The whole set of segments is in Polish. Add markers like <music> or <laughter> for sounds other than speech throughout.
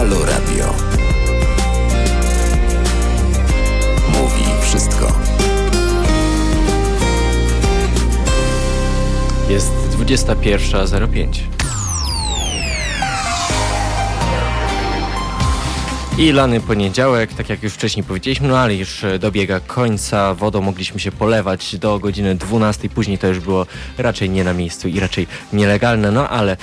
Halo Radio. Mówi wszystko. Jest 21.05. I lany poniedziałek, tak jak już wcześniej powiedzieliśmy, no ale już e, dobiega końca. Wodą mogliśmy się polewać do godziny 12. Później to już było raczej nie na miejscu i raczej nielegalne. No ale e,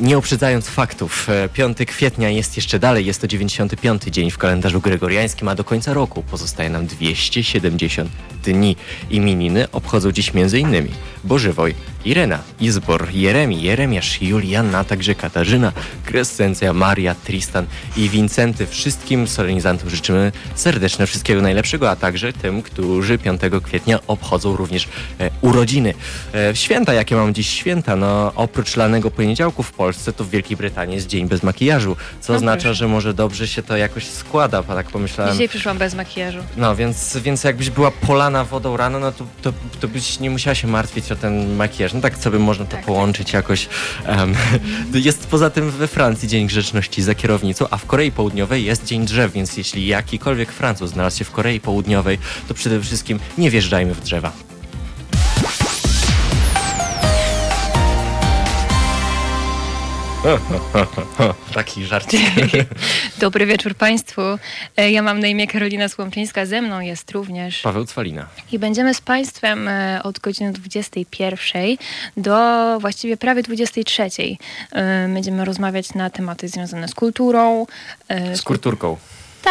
nie uprzedzając faktów, e, 5 kwietnia jest jeszcze dalej. Jest to 95 dzień w kalendarzu gregoriańskim, a do końca roku pozostaje nam 270 dni. Imieniny obchodzą dziś m.in. Bożywoj, Irena, Izbor, Jeremi, Jeremiasz, Julianna, a także Katarzyna, Krescencja, Maria, Tristan i Wincenty. Wszystkim solenizantom życzymy serdeczne wszystkiego najlepszego, a także tym, którzy 5 kwietnia obchodzą również e, urodziny. E, święta, jakie mam dziś święta? No, oprócz lanego poniedziałku w Polsce, to w Wielkiej Brytanii jest dzień bez makijażu, co No oznacza, że może dobrze się to jakoś składa, bo tak pomyślałem. Dzisiaj przyszłam bez makijażu. No, więc, więc jakbyś była polana wodą rano, no to, to, to byś nie musiała się martwić o ten makijaż. No tak sobie można to Tak, tak. połączyć jakoś. em, <laughs> jest poza tym we Francji Dzień Grzeczności za kierownicą, a w Korei Południowej jest Dzień Drzew, więc jeśli jakikolwiek Francuz znalazł się w Korei Południowej, to przede wszystkim nie wjeżdżajmy w drzewa. <laughs> Taki żart. <laughs> Dobry wieczór Państwu. E, Ja mam na imię Karolina Słomczyńska, ze mną jest również. Paweł Cwalina. I będziemy z Państwem e, od godziny 21 do właściwie prawie 23. E, Będziemy rozmawiać na tematy związane z kulturą. Z kulturką.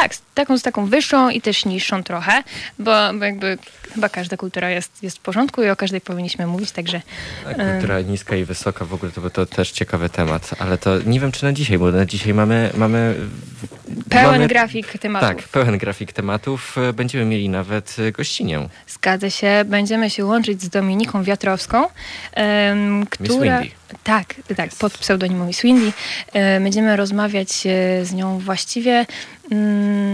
Tak, z taką, z taką wyższą i też niższą trochę, bo, bo jakby chyba każda kultura jest, jest w porządku i o każdej powinniśmy mówić, także Tak, kultura niska i wysoka w ogóle to, to też ciekawy temat, ale to nie wiem czy na dzisiaj, bo na dzisiaj mamy, mamy pełen mamy, grafik tematów. Tak, pełen grafik tematów. E, Będziemy mieli nawet e, gościnię. Zgadza się. Będziemy się łączyć z Dominiką Wiatrowską, em, która... Tak, tak, pod pseudonimem Miss Windy. E, Będziemy rozmawiać z nią właściwie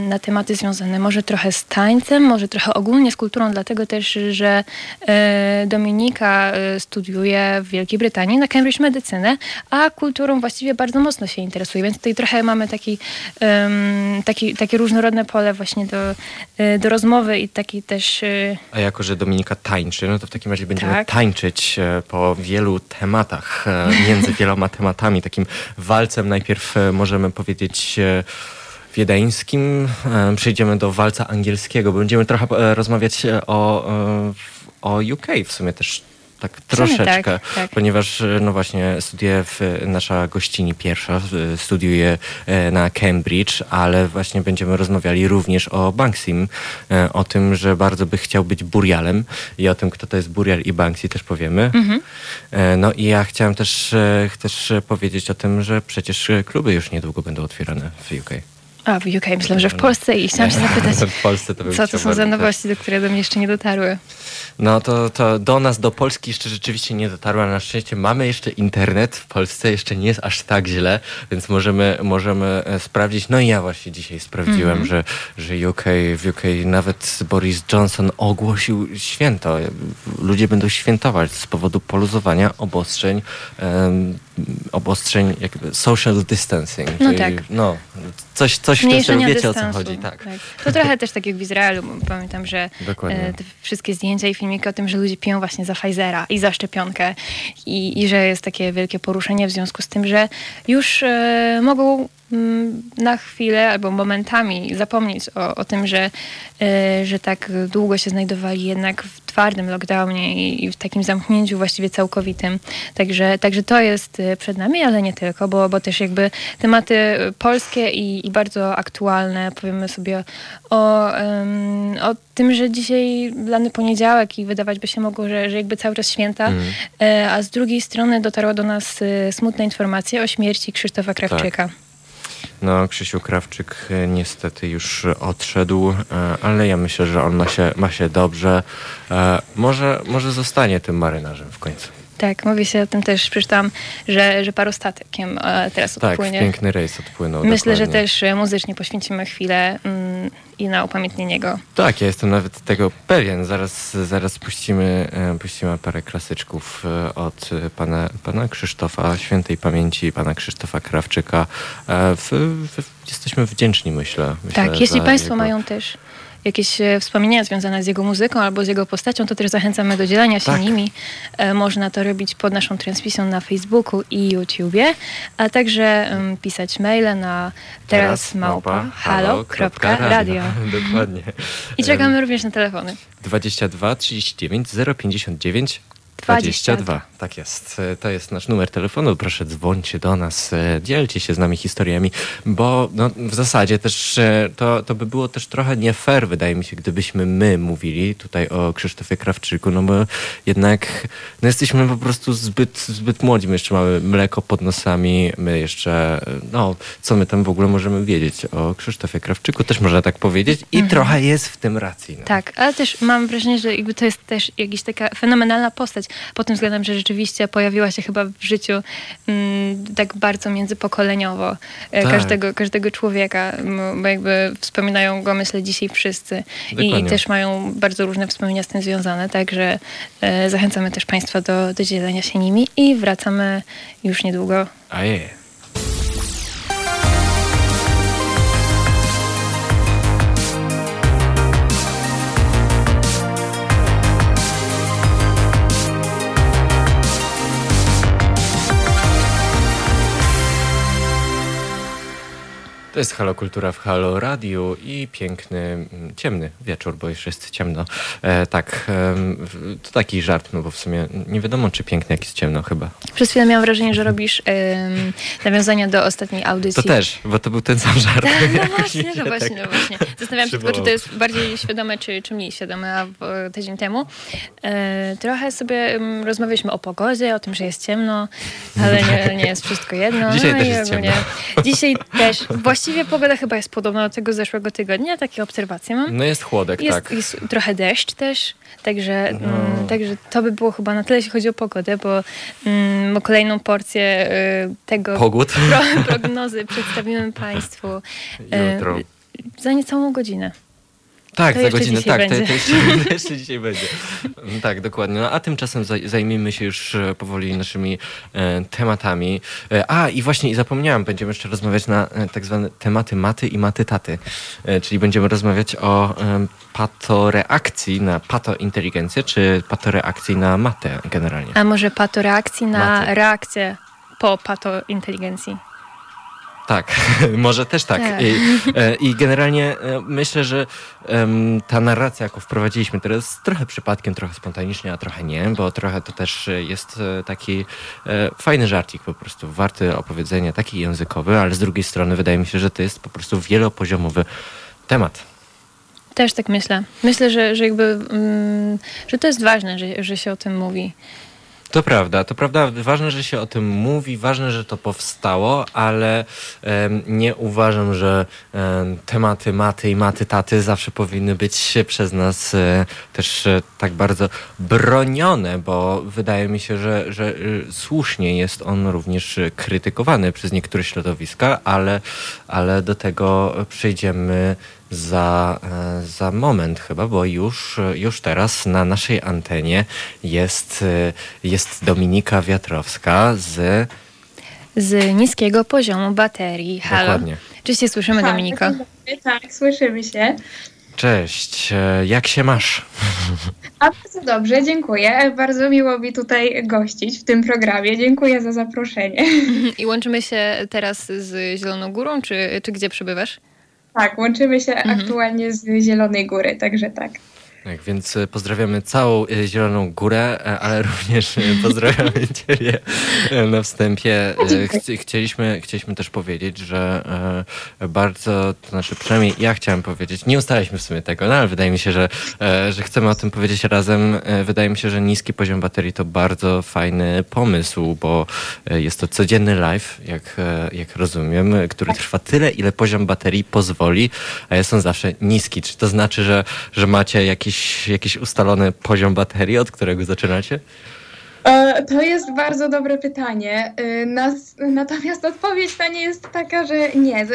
na tematy związane może trochę z tańcem, może trochę ogólnie z kulturą, dlatego też, że e, Dominika e, studiuje w Wielkiej Brytanii na Cambridge medycynę, a kulturą właściwie bardzo mocno się interesuje, więc tutaj trochę mamy taki, taki, takie różnorodne pole właśnie do, e, do rozmowy i taki też... A jako, że Dominika tańczy, no to w takim razie będziemy Tak. tańczyć po wielu tematach, między wieloma tematami. Takim walcem najpierw możemy powiedzieć wiedeńskim, e, przejdziemy do walca angielskiego, będziemy trochę e, rozmawiać e, o, o UK w sumie też. Tak troszeczkę, tak, tak. ponieważ no właśnie studiuje w, nasza gościni pierwsza, studiuje na Cambridge, ale właśnie będziemy rozmawiali również o Banksim, o tym, że bardzo by chciał być Burialem i o tym, kto to jest Burial i Banksy też powiemy. Mhm. No i ja chciałem też, też powiedzieć o tym, że przecież kluby już niedługo będą otwierane w UK. A, w UK, myślałam, że w Polsce i chciałam się zapytać, <laughs> w Polsce to co to są za nowości, do które do mnie jeszcze nie dotarły. No to, to do nas, do Polski jeszcze rzeczywiście nie dotarła. Na szczęście mamy jeszcze internet w Polsce, jeszcze nie jest aż tak źle, więc możemy, możemy e, sprawdzić. No i ja właśnie dzisiaj sprawdziłem, że, że UK, w UK nawet Boris Johnson ogłosił święto. Ludzie będą świętować z powodu poluzowania obostrzeń, em, obostrzeń jakby social distancing. No czyli, tak. No, coś, coś w tym stylu, wiecie o co dystansu. chodzi, tak. To trochę też tak jak w Izraelu, pamiętam, że e, te wszystkie zdjęcia i filmiki o tym, że ludzie piją właśnie za Pfizera i za szczepionkę i, i że jest takie wielkie poruszenie w związku z tym, że już e, mogą mm, na chwilę albo momentami zapomnieć o, o tym, że, e, że tak długo się znajdowali jednak w twardym lockdownie i, w takim zamknięciu właściwie całkowitym. Także, także to jest e, przed nami, ale nie tylko, bo, bo też jakby tematy polskie i, i bardzo aktualne. Powiemy sobie o, em, o tym, że dzisiaj lany poniedziałek i wydawać by się mogło, że, że jakby cały czas święta, e, a z drugiej strony dotarła do nas smutna informacja o śmierci Krzysztofa Krawczyka. No, Krzysiu Krawczyk e, niestety już odszedł, e, ale ja myślę, że on ma się, ma się dobrze. E, Może, może zostanie tym marynarzem w końcu. Tak, mówi się o tym też, przeczytałam, że, że parostatykiem e, teraz Tak, odpłynie. piękny rejs odpłynął. Myślę, że dokładnie. też e, muzycznie poświęcimy chwilę mm, i na upamiętnienie go. Tak, ja jestem nawet tego pewien. Zaraz, zaraz puścimy, e, puścimy parę klasyczków od pana, pana Krzysztofa, świętej pamięci pana Krzysztofa Krawczyka. W, w, jesteśmy wdzięczni, myślę. myślę Tak, jeśli Państwo jego- mają też jakieś e, wspomnienia związane z jego muzyką albo z jego postacią, to też zachęcamy do dzielenia się Tak. nimi. E, Można to robić pod naszą transmisją na Facebooku i YouTubie, a także pisać maile na teraz małpa halo.radio. <laughs> Dokładnie. I czekamy również na telefony. 22 39 059 22. Tak jest. To jest nasz numer telefonu. Proszę dzwońcie do nas, dzielcie się z nami historiami, bo no, w zasadzie też e, to, to by było też trochę nie fair, wydaje mi się, gdybyśmy my mówili tutaj o Krzysztofie Krawczyku, no bo jednak no, jesteśmy po prostu zbyt, zbyt młodzi. My jeszcze mamy mleko pod nosami, my jeszcze, e, no, co my tam w ogóle możemy wiedzieć o Krzysztofie Krawczyku, też można tak powiedzieć i trochę jest w tym racji. No. Tak, ale też mam wrażenie, że jakby to jest też jakaś taka fenomenalna postać pod tym względem, że rzeczywiście pojawiła się chyba w życiu mm, tak bardzo międzypokoleniowo e, Tak. każdego, każdego człowieka, bo jakby wspominają go myślę dzisiaj wszyscy i Dokładnie. też mają bardzo różne wspomnienia z tym związane, także e, zachęcamy też Państwa do, do dzielenia się nimi i wracamy już niedługo. A je. To jest Halo Kultura w Halo Radio i piękny, mm, ciemny wieczór, bo już jest ciemno. E, tak, w- to taki żart, no bo w sumie nie wiadomo, czy pięknie, jak jest ciemno chyba. Przez chwilę miałam wrażenie, że robisz nawiązania do ostatniej To audycji. też, bo to był ten sam żart. <laughs> No <laughs> mi właśnie, się no właśnie, tak no właśnie. Zastanawiam się tylko, czy to jest bardziej świadome, czy, czy mniej świadome, a tydzień temu. E, trochę sobie rozmawialiśmy o pogodzie, o tym, że jest ciemno, ale nie, nie jest wszystko jedno. <laughs> Dzisiaj no też jest ciemno. Dzisiaj też. Właściwie pogoda chyba jest podobna do tego zeszłego tygodnia, takie obserwacje mam. No jest chłodek, Jest, tak. jest trochę deszcz też, także, No. także to by było chyba na tyle, jeśli chodzi o pogodę, bo mm, kolejną porcję y, tego Pogód. pro, prognozy przedstawimy Państwu <laughs> y, za niecałą godzinę. Tak, To za godzinę, tak, to, to jeszcze, <laughs> to jeszcze dzisiaj będzie. Mm, Tak, dokładnie. No, a tymczasem zaj- zajmijmy się już e, powoli naszymi e, tematami. E, a i właśnie i zapomniałem, będziemy jeszcze rozmawiać na e, tak zwane tematy maty i maty taty. E, czyli będziemy rozmawiać o e, patoreakcji na patointeligencję, czy patoreakcji na matę generalnie. A może patoreakcji na Maty. reakcję po patointeligencji? Tak, <laughs> może też tak. Tak. I, e, I generalnie e, myślę, że em, ta narracja, jaką wprowadziliśmy teraz, trochę przypadkiem, trochę spontanicznie, a trochę nie, bo trochę to też jest e, taki e, fajny żarcik po prostu, warty opowiedzenia, taki językowy, ale z drugiej strony wydaje mi się, że to jest po prostu wielopoziomowy temat. Też tak myślę. Myślę, że, że jakby, mm, że to jest ważne, że, że się o tym mówi. To prawda, to prawda. Ważne, że się o tym mówi, ważne, że to powstało, ale em, nie uważam, że em, tematy maty i maty taty zawsze powinny być przez nas e, też e, tak bardzo bronione, bo wydaje mi się, że, że e, słusznie jest on również e, krytykowany przez niektóre środowiska, ale, ale do tego przejdziemy za, e, za moment chyba, bo już, już teraz na naszej antenie jest, e, jest Dominika Wiatrowska z... Z niskiego poziomu baterii. Halo. Dokładnie. Czy się słyszymy, Tak, Dominiko? dobry. Tak, słyszymy się. Cześć, e, jak się masz? A bardzo dobrze, dziękuję. Bardzo miło mi tutaj gościć w tym programie. Dziękuję za zaproszenie. <laughs> I łączymy się teraz z Zieloną Górą, czy, czy gdzie przebywasz? Tak, łączymy się Mhm. aktualnie z Zielonej Góry, także tak. Tak, więc e, pozdrawiamy całą e, Zieloną Górę, e, ale <laughs> również pozdrawiamy <laughs> Ciebie na wstępie. Chcieliśmy, chcieliśmy też powiedzieć, że bardzo, to znaczy przynajmniej ja chciałem powiedzieć, nie ustaliliśmy w sumie tego, no ale wydaje mi się, że, że chcemy o tym powiedzieć razem. Wydaje mi się, że niski poziom baterii to bardzo fajny pomysł, bo jest to codzienny live, jak, jak rozumiem, który trwa tyle, ile poziom baterii pozwoli, a jest on zawsze niski. Czy to znaczy, że, że macie jakiś, jakiś ustalony poziom baterii, od którego zaczynacie? E, To jest bardzo dobre pytanie. E, natomiast odpowiedź na nie jest taka, że nie.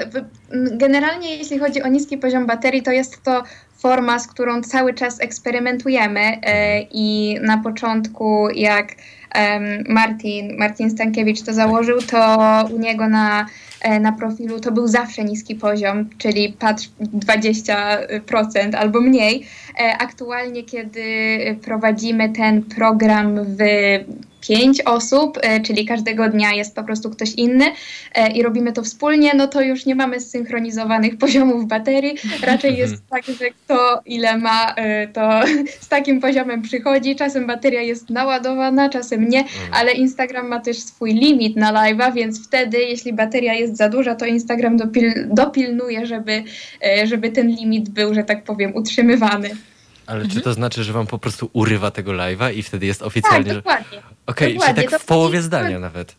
Generalnie jeśli chodzi o niski poziom baterii, to jest to forma, z którą cały czas eksperymentujemy e, i na początku jak Martin, Martin Stankiewicz to założył, to u niego na, na profilu to był zawsze niski poziom, czyli patrz 20% albo mniej. E, Aktualnie, kiedy prowadzimy ten program w pięć osób, e, czyli każdego dnia jest po prostu ktoś inny e, i robimy to wspólnie, no to już nie mamy zsynchronizowanych <laughs> poziomów baterii. Raczej jest tak, że kto ile ma, e, to <laughs> z takim poziomem przychodzi. Czasem bateria jest naładowana, czasem nie, ale Instagram ma też swój limit na live'a, więc wtedy, jeśli bateria jest za duża, to Instagram dopil, dopilnuje, żeby, żeby ten limit był, że tak powiem, utrzymywany. Ale czy to znaczy, że wam po prostu urywa tego live'a i wtedy jest Tak, oficjalnie, że... dokładnie. Okej, dokładnie, tak w połowie zdania nawet.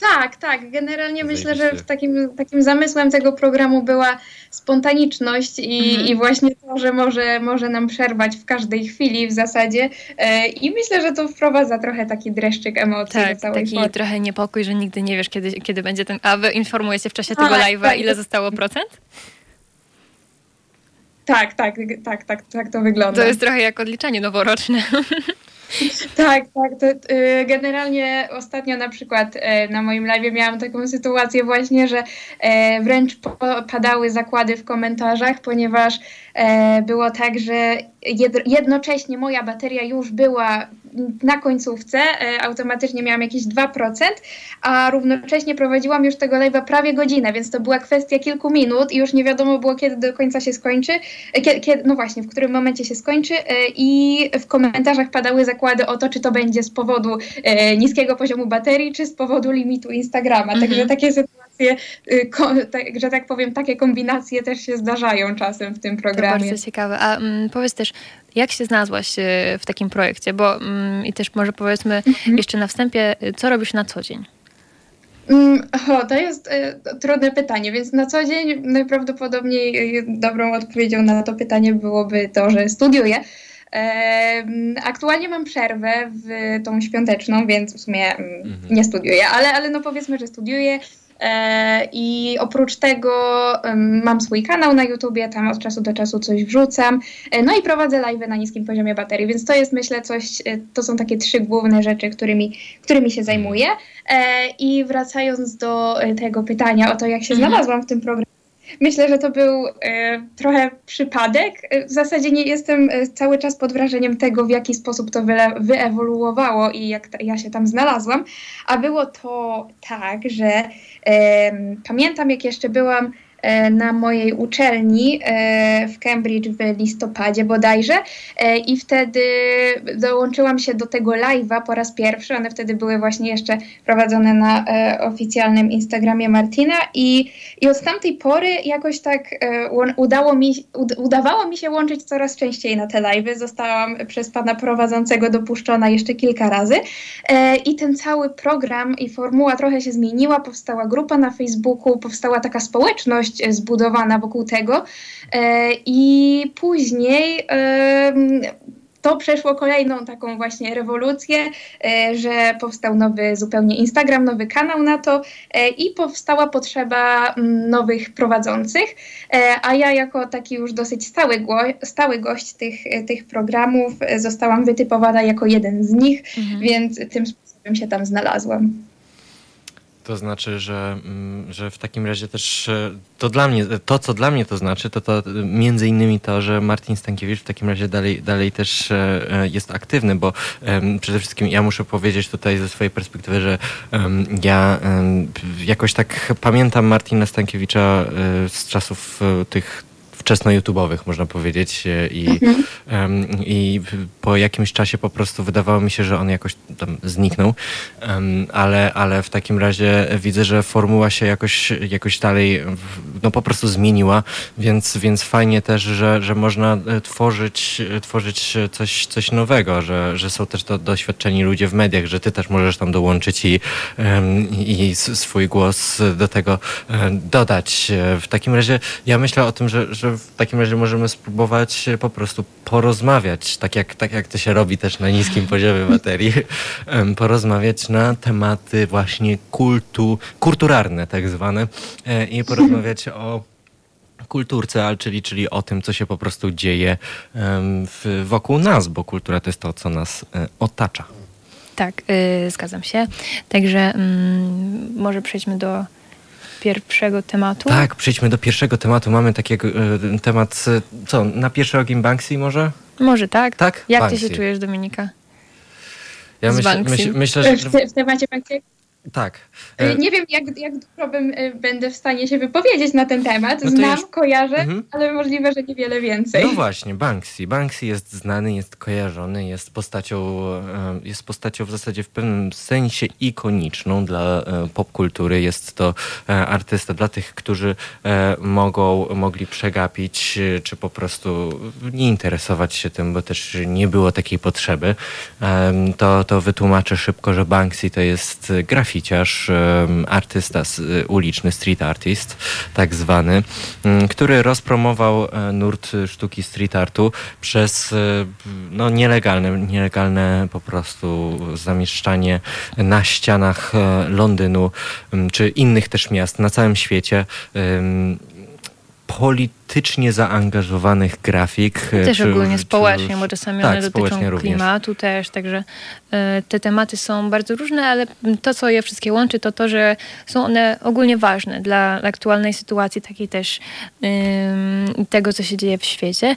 Tak, tak. Generalnie myślę, że Zajebiście. w takim, takim zamysłem tego programu była spontaniczność i, Mhm. i właśnie to, że może, może nam przerwać w każdej chwili w zasadzie. E, I myślę, że to wprowadza trochę taki dreszczyk emocji do Tak, całej taki formy. trochę niepokój, że nigdy nie wiesz, kiedy, kiedy będzie ten. A wy informujecie w czasie Tak, tego live'a, tak. ile zostało procent? Tak, tak, tak, tak, tak to wygląda. To jest trochę jak odliczanie noworoczne. <laughs> Tak, tak. To, y, generalnie ostatnio na przykład y, na moim live miałam taką sytuację właśnie, że e, wręcz padały zakłady w komentarzach, ponieważ było tak, że jed, jednocześnie moja bateria już była na końcówce, e, automatycznie miałam jakieś 2%, a równocześnie prowadziłam już tego live'a prawie godzinę, więc to była kwestia kilku minut i już nie wiadomo było, kiedy do końca się skończy, e, kiedy, no właśnie, w którym momencie się skończy e, i w komentarzach padały zakłady o to, czy to będzie z powodu niskiego poziomu baterii, czy z powodu limitu Instagrama. Mhm. Także takie sytuacje, tak, że tak powiem, takie kombinacje też się zdarzają czasem w tym To programie. bardzo ciekawe. A mm, powiedz też, jak się znalazłaś e, w takim projekcie? Bo mm, i też może powiedzmy Mhm. jeszcze na wstępie, e, co robisz na co dzień? Mm, O, to jest e, trudne pytanie, więc na co dzień najprawdopodobniej dobrą odpowiedzią na to pytanie byłoby to, że studiuję. Aktualnie mam przerwę w tą świąteczną, więc w sumie mm, Mhm. nie studiuję, ale, ale no powiedzmy, że studiuję. E, I oprócz tego mam swój kanał na YouTubie, tam od czasu do czasu coś wrzucam. E, No i prowadzę live na niskim poziomie baterii, więc to jest myślę coś, e, to są takie trzy główne rzeczy, którymi, którymi się zajmuję. I wracając do tego pytania o to, jak się Mhm. znalazłam w tym programie, myślę, że to był e, trochę przypadek. E, W zasadzie nie jestem e, cały czas pod wrażeniem tego, w jaki sposób to wyle- wyewoluowało i jak ta, ja się tam znalazłam. A było to tak, że em, pamiętam, jak jeszcze byłam na mojej uczelni e, w Cambridge w listopadzie bodajże e, i wtedy dołączyłam się do tego live'a po raz pierwszy. One wtedy były właśnie jeszcze prowadzone na e, oficjalnym Instagramie Martina i, i od tamtej pory jakoś tak e, udało mi, ud, udawało mi się łączyć coraz częściej na te live'y. Zostałam przez pana prowadzącego dopuszczona jeszcze kilka razy e, i ten cały program i formuła trochę się zmieniła. Powstała grupa na Facebooku, powstała taka społeczność e, zbudowana wokół tego e, i później em, to przeszło kolejną taką właśnie rewolucję, e, że powstał nowy zupełnie Instagram, nowy kanał na to e, i powstała potrzeba nowych prowadzących, e, a ja jako taki już dosyć stały, gło- stały gość tych, e, tych programów e, zostałam wytypowana jako jeden z nich, Mhm. więc tym sposobem się tam znalazłam. To znaczy, że, mm, że w takim razie też e, to dla mnie, to co dla mnie to znaczy, to to e, między innymi to, że Martin Stankiewicz w takim razie dalej, dalej też e, jest aktywny, bo przede wszystkim ja muszę powiedzieć tutaj ze swojej perspektywy, że ja jakoś tak pamiętam Martina Stankiewicza z czasów tych wczesno-YouTube'owych, można powiedzieć. e, I, em, I po jakimś czasie po prostu wydawało mi się, że on jakoś tam zniknął. Em, ale, ale w takim razie widzę, że formuła się jakoś, jakoś dalej no po prostu zmieniła, więc, więc fajnie też, że, że można e, tworzyć, e, tworzyć coś, coś nowego, że, że są też to doświadczeni ludzie w mediach, że ty też możesz tam dołączyć i, i swój głos do tego dodać. W takim razie ja myślę o tym, że, że w takim razie możemy spróbować po prostu porozmawiać, tak jak, tak jak to się robi też na niskim <laughs> poziomie materii, porozmawiać na tematy właśnie kultu, kulturalne tak zwane e, i porozmawiać <laughs> o kulturce, czyli, czyli o tym, co się po prostu dzieje w, wokół nas, bo kultura to jest to, co nas e, otacza. Tak, yy, zgadzam się. Także mm, może przejdźmy do pierwszego tematu. Tak, przejdźmy do pierwszego tematu. Mamy takiego y, temat, co, na pierwszy ogień Banksy może? Może tak. Tak? Jak Banksy. ty się czujesz, Dominika? Ja myśl, myśl, myślę, że... W, te, w temacie Banksy? Tak. E, nie wiem, jak, jak dużo bym, e, będę w stanie się wypowiedzieć na ten temat. No Znam, już... kojarzę, mhm. ale możliwe, że niewiele więcej. No właśnie, Banksy. Banksy jest znany, jest kojarzony, jest postacią, e, jest postacią w zasadzie w pewnym sensie ikoniczną dla popkultury. Jest to artysta dla tych, którzy mogą, mogli przegapić, czy po prostu nie interesować się tym, bo też nie było takiej potrzeby. To, to wytłumaczę szybko, że Banksy to jest grafik graficiarz, artysta uliczny, street artist, tak zwany, który rozpromował e, nurt sztuki street artu przez e, no, nielegalne, nielegalne po prostu zamieszczanie na ścianach e, Londynu czy innych też miast na całym świecie politycznie zaangażowanych grafik. E, też czy, ogólnie społecznie, czy, bo czasami tak, one dotyczą klimatu również. też, także y, te tematy są bardzo różne, ale to, co je wszystkie łączy, to to, że są one ogólnie ważne dla aktualnej sytuacji, takiej też y, tego, co się dzieje w świecie.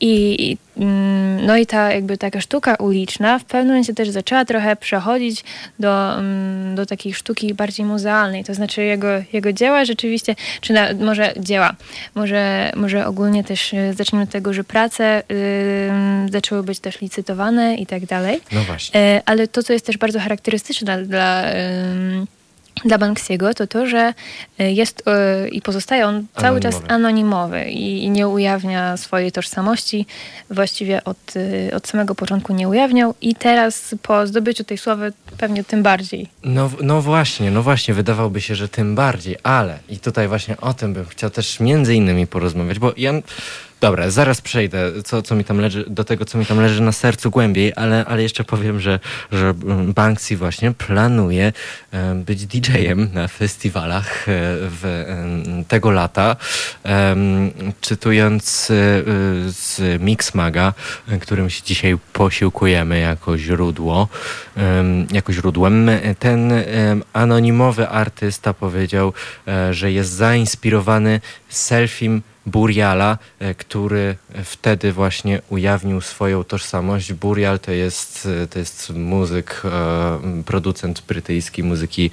I, mm, no i ta jakby taka sztuka uliczna w pewnym momencie też zaczęła trochę przechodzić do, mm, do takiej sztuki bardziej muzealnej. To znaczy jego, jego dzieła rzeczywiście, czy na, może dzieła, może, może ogólnie też y, zacznijmy od tego, że prace y, zaczęły być też licytowane i tak dalej. No właśnie. Y, ale to, co jest też bardzo charakterystyczne dla... Y, dla Banksiego to to, że e, jest yy, i pozostaje on cały anonimowy. czas anonimowy i, i, nie ujawnia swojej tożsamości. Właściwie od, yy, od samego początku nie ujawniał i teraz po zdobyciu tej sławy pewnie tym bardziej. No, no właśnie, no właśnie, wydawałoby się, że tym bardziej, ale i tutaj właśnie o tym bym chciał też między innymi porozmawiać, bo ja Dobra, zaraz przejdę co, co mi tam leży, do tego, co mi tam leży na sercu głębiej, ale, ale jeszcze powiem, że, że Banksy właśnie planuje być DJ-em na festiwalach e, w, tego lata. Czytując e, z Mixmaga, którym się dzisiaj posiłkujemy jako źródło, jako źródłem, ten anonimowy artysta powiedział, e, że jest zainspirowany selfiem Buriala, e, który wtedy właśnie ujawnił swoją tożsamość. Burial to jest, e, to jest muzyk, e, producent brytyjski muzyki,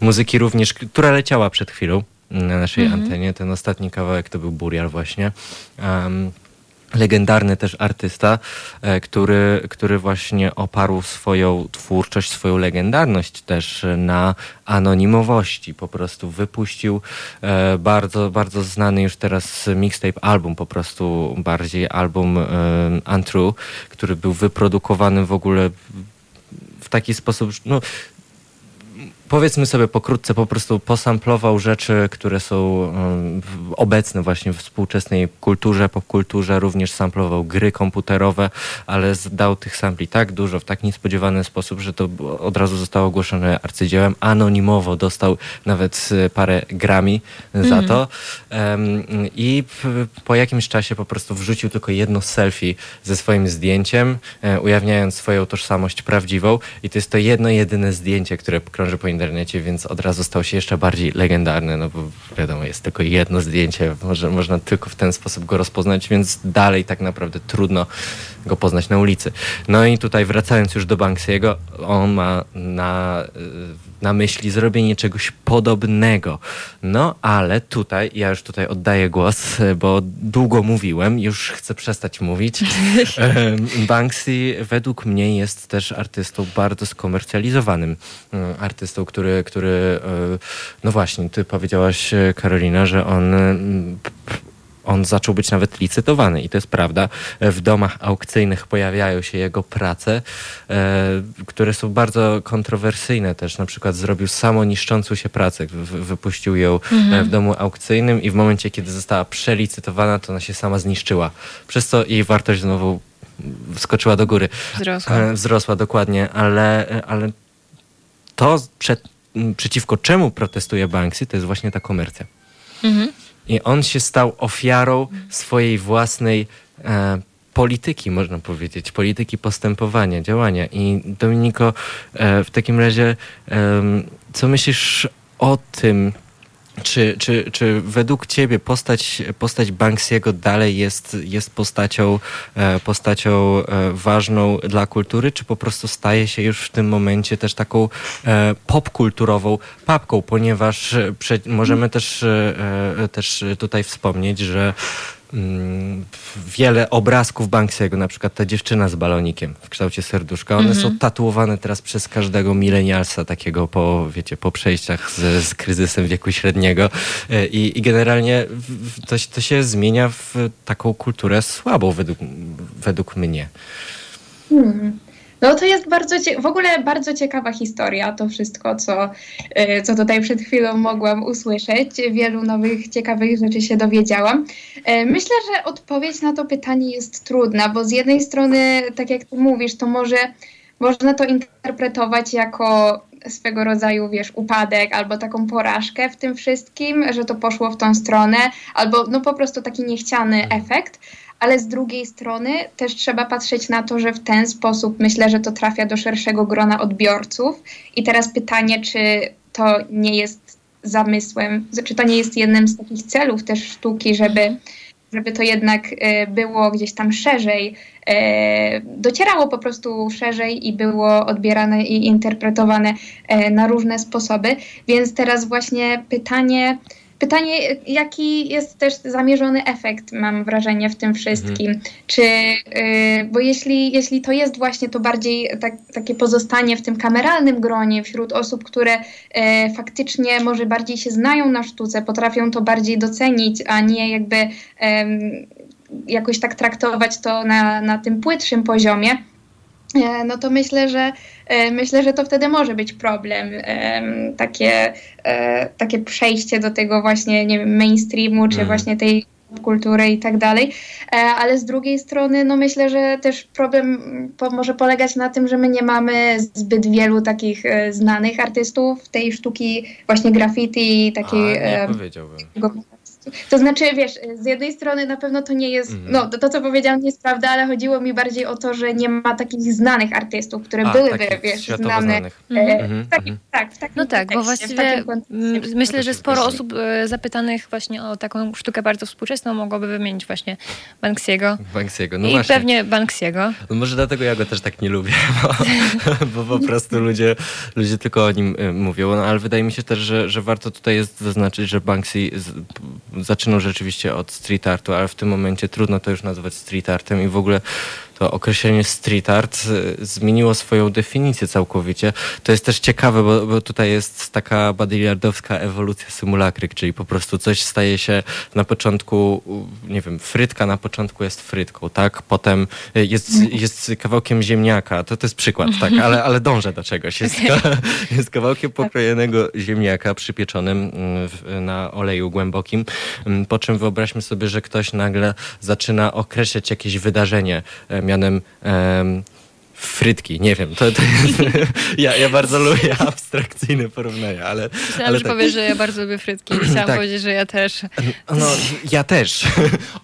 muzyki również, która leciała przed chwilą na naszej mm -hmm. antenie. Ten ostatni kawałek to był Burial właśnie. Um, legendarny też artysta, e, który, który właśnie oparł swoją twórczość, swoją legendarność też na anonimowości. Po prostu wypuścił e, bardzo, bardzo znany już teraz mixtape album, po prostu bardziej album e, Untrue, który był wyprodukowany w ogóle w taki sposób, no powiedzmy sobie pokrótce, po prostu posamplował rzeczy, które są um, obecne właśnie w współczesnej kulturze, popkulturze, również samplował gry komputerowe, ale dał tych sampli tak dużo, w tak niespodziewany sposób, że to od razu zostało ogłoszone arcydziełem. Anonimowo dostał nawet e, parę grami za mm. to i po jakimś czasie po prostu wrzucił tylko jedno selfie ze swoim zdjęciem, e, ujawniając swoją tożsamość prawdziwą i to jest to jedno, jedyne zdjęcie, które krąży po internecie, więc od razu stał się jeszcze bardziej legendarny, no bo wiadomo, jest tylko jedno zdjęcie, może, można tylko w ten sposób go rozpoznać, więc dalej tak naprawdę trudno go poznać na ulicy. No i tutaj wracając już do Banksy'ego, on ma na, na myśli zrobienie czegoś podobnego. No ale tutaj, ja już tutaj oddaję głos, bo długo mówiłem, już chcę przestać mówić. <laughs> Banksy według mnie jest też artystą bardzo skomercjalizowanym. Artystą, który, który no właśnie, ty powiedziałaś Karolina, że on on zaczął być nawet licytowany i to jest prawda. W domach aukcyjnych pojawiają się jego prace, e, które są bardzo kontrowersyjne też. Na przykład zrobił samoniszczącą się pracę, wypuścił ją e, mhm. w domu aukcyjnym i w momencie, kiedy została przelicytowana, to ona się sama zniszczyła. Przez co jej wartość znowu wskoczyła do góry. Wzrosła. E, wzrosła, dokładnie, ale, ale to przed, przeciwko czemu protestuje Banksy, to jest właśnie ta komercja. Mhm. I on się stał ofiarą swojej własnej e, polityki, można powiedzieć, polityki postępowania, działania. I Dominiko, e, w takim razie, e, co myślisz o tym, czy, czy, czy według ciebie postać, postać Banksiego dalej jest, jest postacią, e, postacią e, ważną dla kultury, czy po prostu staje się już w tym momencie też taką e, popkulturową papką, ponieważ możemy też, też tutaj wspomnieć, że wiele obrazków Banksiego, na przykład ta dziewczyna z balonikiem w kształcie serduszka, one są mhm. tatuowane teraz przez każdego milenialsa takiego po, wiecie, po przejściach z, z kryzysem wieku średniego e, i, i generalnie to, to się zmienia w taką kulturę słabą według, według mnie. Hmm. No to jest bardzo, w ogóle bardzo ciekawa historia, to wszystko, co, y, co tutaj przed chwilą mogłam usłyszeć. Wielu nowych, ciekawych rzeczy się dowiedziałam. Y, myślę, że odpowiedź na to pytanie jest trudna, bo z jednej strony, tak jak ty mówisz, to może można to interpretować jako swego rodzaju, wiesz, upadek albo taką porażkę w tym wszystkim, że to poszło w tą stronę, albo no po prostu taki niechciany efekt ale z drugiej strony też trzeba patrzeć na to, że w ten sposób myślę, że to trafia do szerszego grona odbiorców. I teraz pytanie, czy to nie jest zamysłem, czy to nie jest jednym z takich celów też sztuki, żeby, żeby to jednak e, było gdzieś tam szerzej, e, docierało po prostu szerzej i było odbierane i interpretowane e, na różne sposoby. Więc teraz właśnie pytanie, Pytanie, jaki jest też zamierzony efekt, mam wrażenie, w tym wszystkim. Mhm. Czy, y, bo jeśli, jeśli to jest właśnie to bardziej tak, takie pozostanie w tym kameralnym gronie wśród osób, które y, faktycznie może bardziej się znają na sztuce, potrafią to bardziej docenić, a nie jakby jakoś tak traktować to na, na tym płytszym poziomie, e, no to myślę, że myślę, że to wtedy może być problem. Takie, e, takie przejście do tego właśnie, nie wiem, mainstreamu, czy mm. właśnie tej kultury i tak dalej, e, ale z drugiej strony no myślę, że też problem po, może polegać na tym, że my nie mamy zbyt wielu takich znanych artystów tej sztuki właśnie graffiti, takiej... A, nie powiedziałbym. To znaczy, wiesz, z jednej strony na pewno to nie jest, mm. no to, to, co powiedziałam nie jest prawda, ale chodziło mi bardziej o to, że nie ma takich znanych artystów, które A, byłyby, wiesz, znane. mm. tak, tak, w takim No tak, bo właściwie myślę, że sporo osób e, zapytanych właśnie o taką sztukę bardzo współczesną mogłoby wymienić właśnie Banksiego. Banksiego, no I właśnie. pewnie Banksiego. No może dlatego ja go też tak nie lubię, <laughs> bo, bo po prostu ludzie, ludzie tylko o nim e, mówią, no ale wydaje mi się też, że, że warto tutaj jest zaznaczyć, że Banksy zaczynał rzeczywiście od street artu, ale w tym momencie trudno to już nazwać street artem i w ogóle to określenie street art y, zmieniło swoją definicję całkowicie. To jest też ciekawe, bo, bo tutaj jest taka badyliardowska ewolucja symulakryk, czyli po prostu coś staje się na początku, nie wiem, frytka na początku jest frytką, tak? Potem jest, jest kawałkiem ziemniaka, to, to jest przykład, tak? Ale, ale dążę do czegoś. Jest, <laughs> jest kawałkiem pokrojonego ziemniaka przypieczonym mm, na oleju głębokim, mm, po czym wyobraźmy sobie, że ktoś nagle zaczyna określać jakieś wydarzenie mianem frytki, nie wiem, to, to jest, <laughs> ja, ja bardzo lubię <laughs> abstrakcyjne porównania, ale... Myślałam, ale że tak. powiesz, że ja bardzo lubię frytki. Chciałam Tak. powiedzieć, że ja też. No, ja też. <laughs>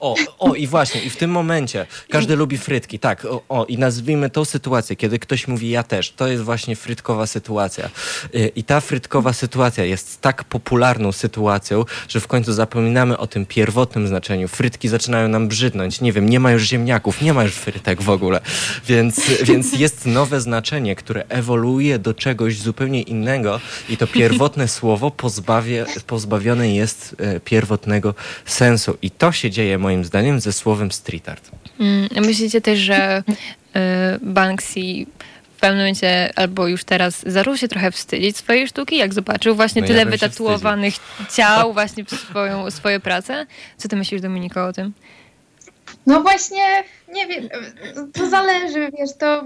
O, o, i właśnie, i w tym momencie każdy lubi frytki, tak. O, o, i nazwijmy tą sytuację, kiedy ktoś mówi ja też. To jest właśnie frytkowa sytuacja. Y, I ta frytkowa sytuacja jest tak popularną sytuacją, że w końcu zapominamy o tym pierwotnym znaczeniu. Frytki zaczynają nam brzydnąć. Nie wiem, nie ma już ziemniaków, nie ma już frytek w ogóle. Więc, więc jest nowe znaczenie, które ewoluuje do czegoś zupełnie innego i to pierwotne <laughs> słowo pozbawie, pozbawione jest e, pierwotnego sensu. I to się dzieje moim zdaniem ze słowem street art. Mm, Myślicie też, że y, Banksy w pewnym momencie albo już teraz zaczął się trochę wstydzić swojej sztuki, jak zobaczył właśnie No ja tyle się wytatuowanych ciał właśnie przez swoją, swoje prace? Co ty myślisz, Dominiko, o tym? No właśnie, nie wiem, to zależy, wiesz, to,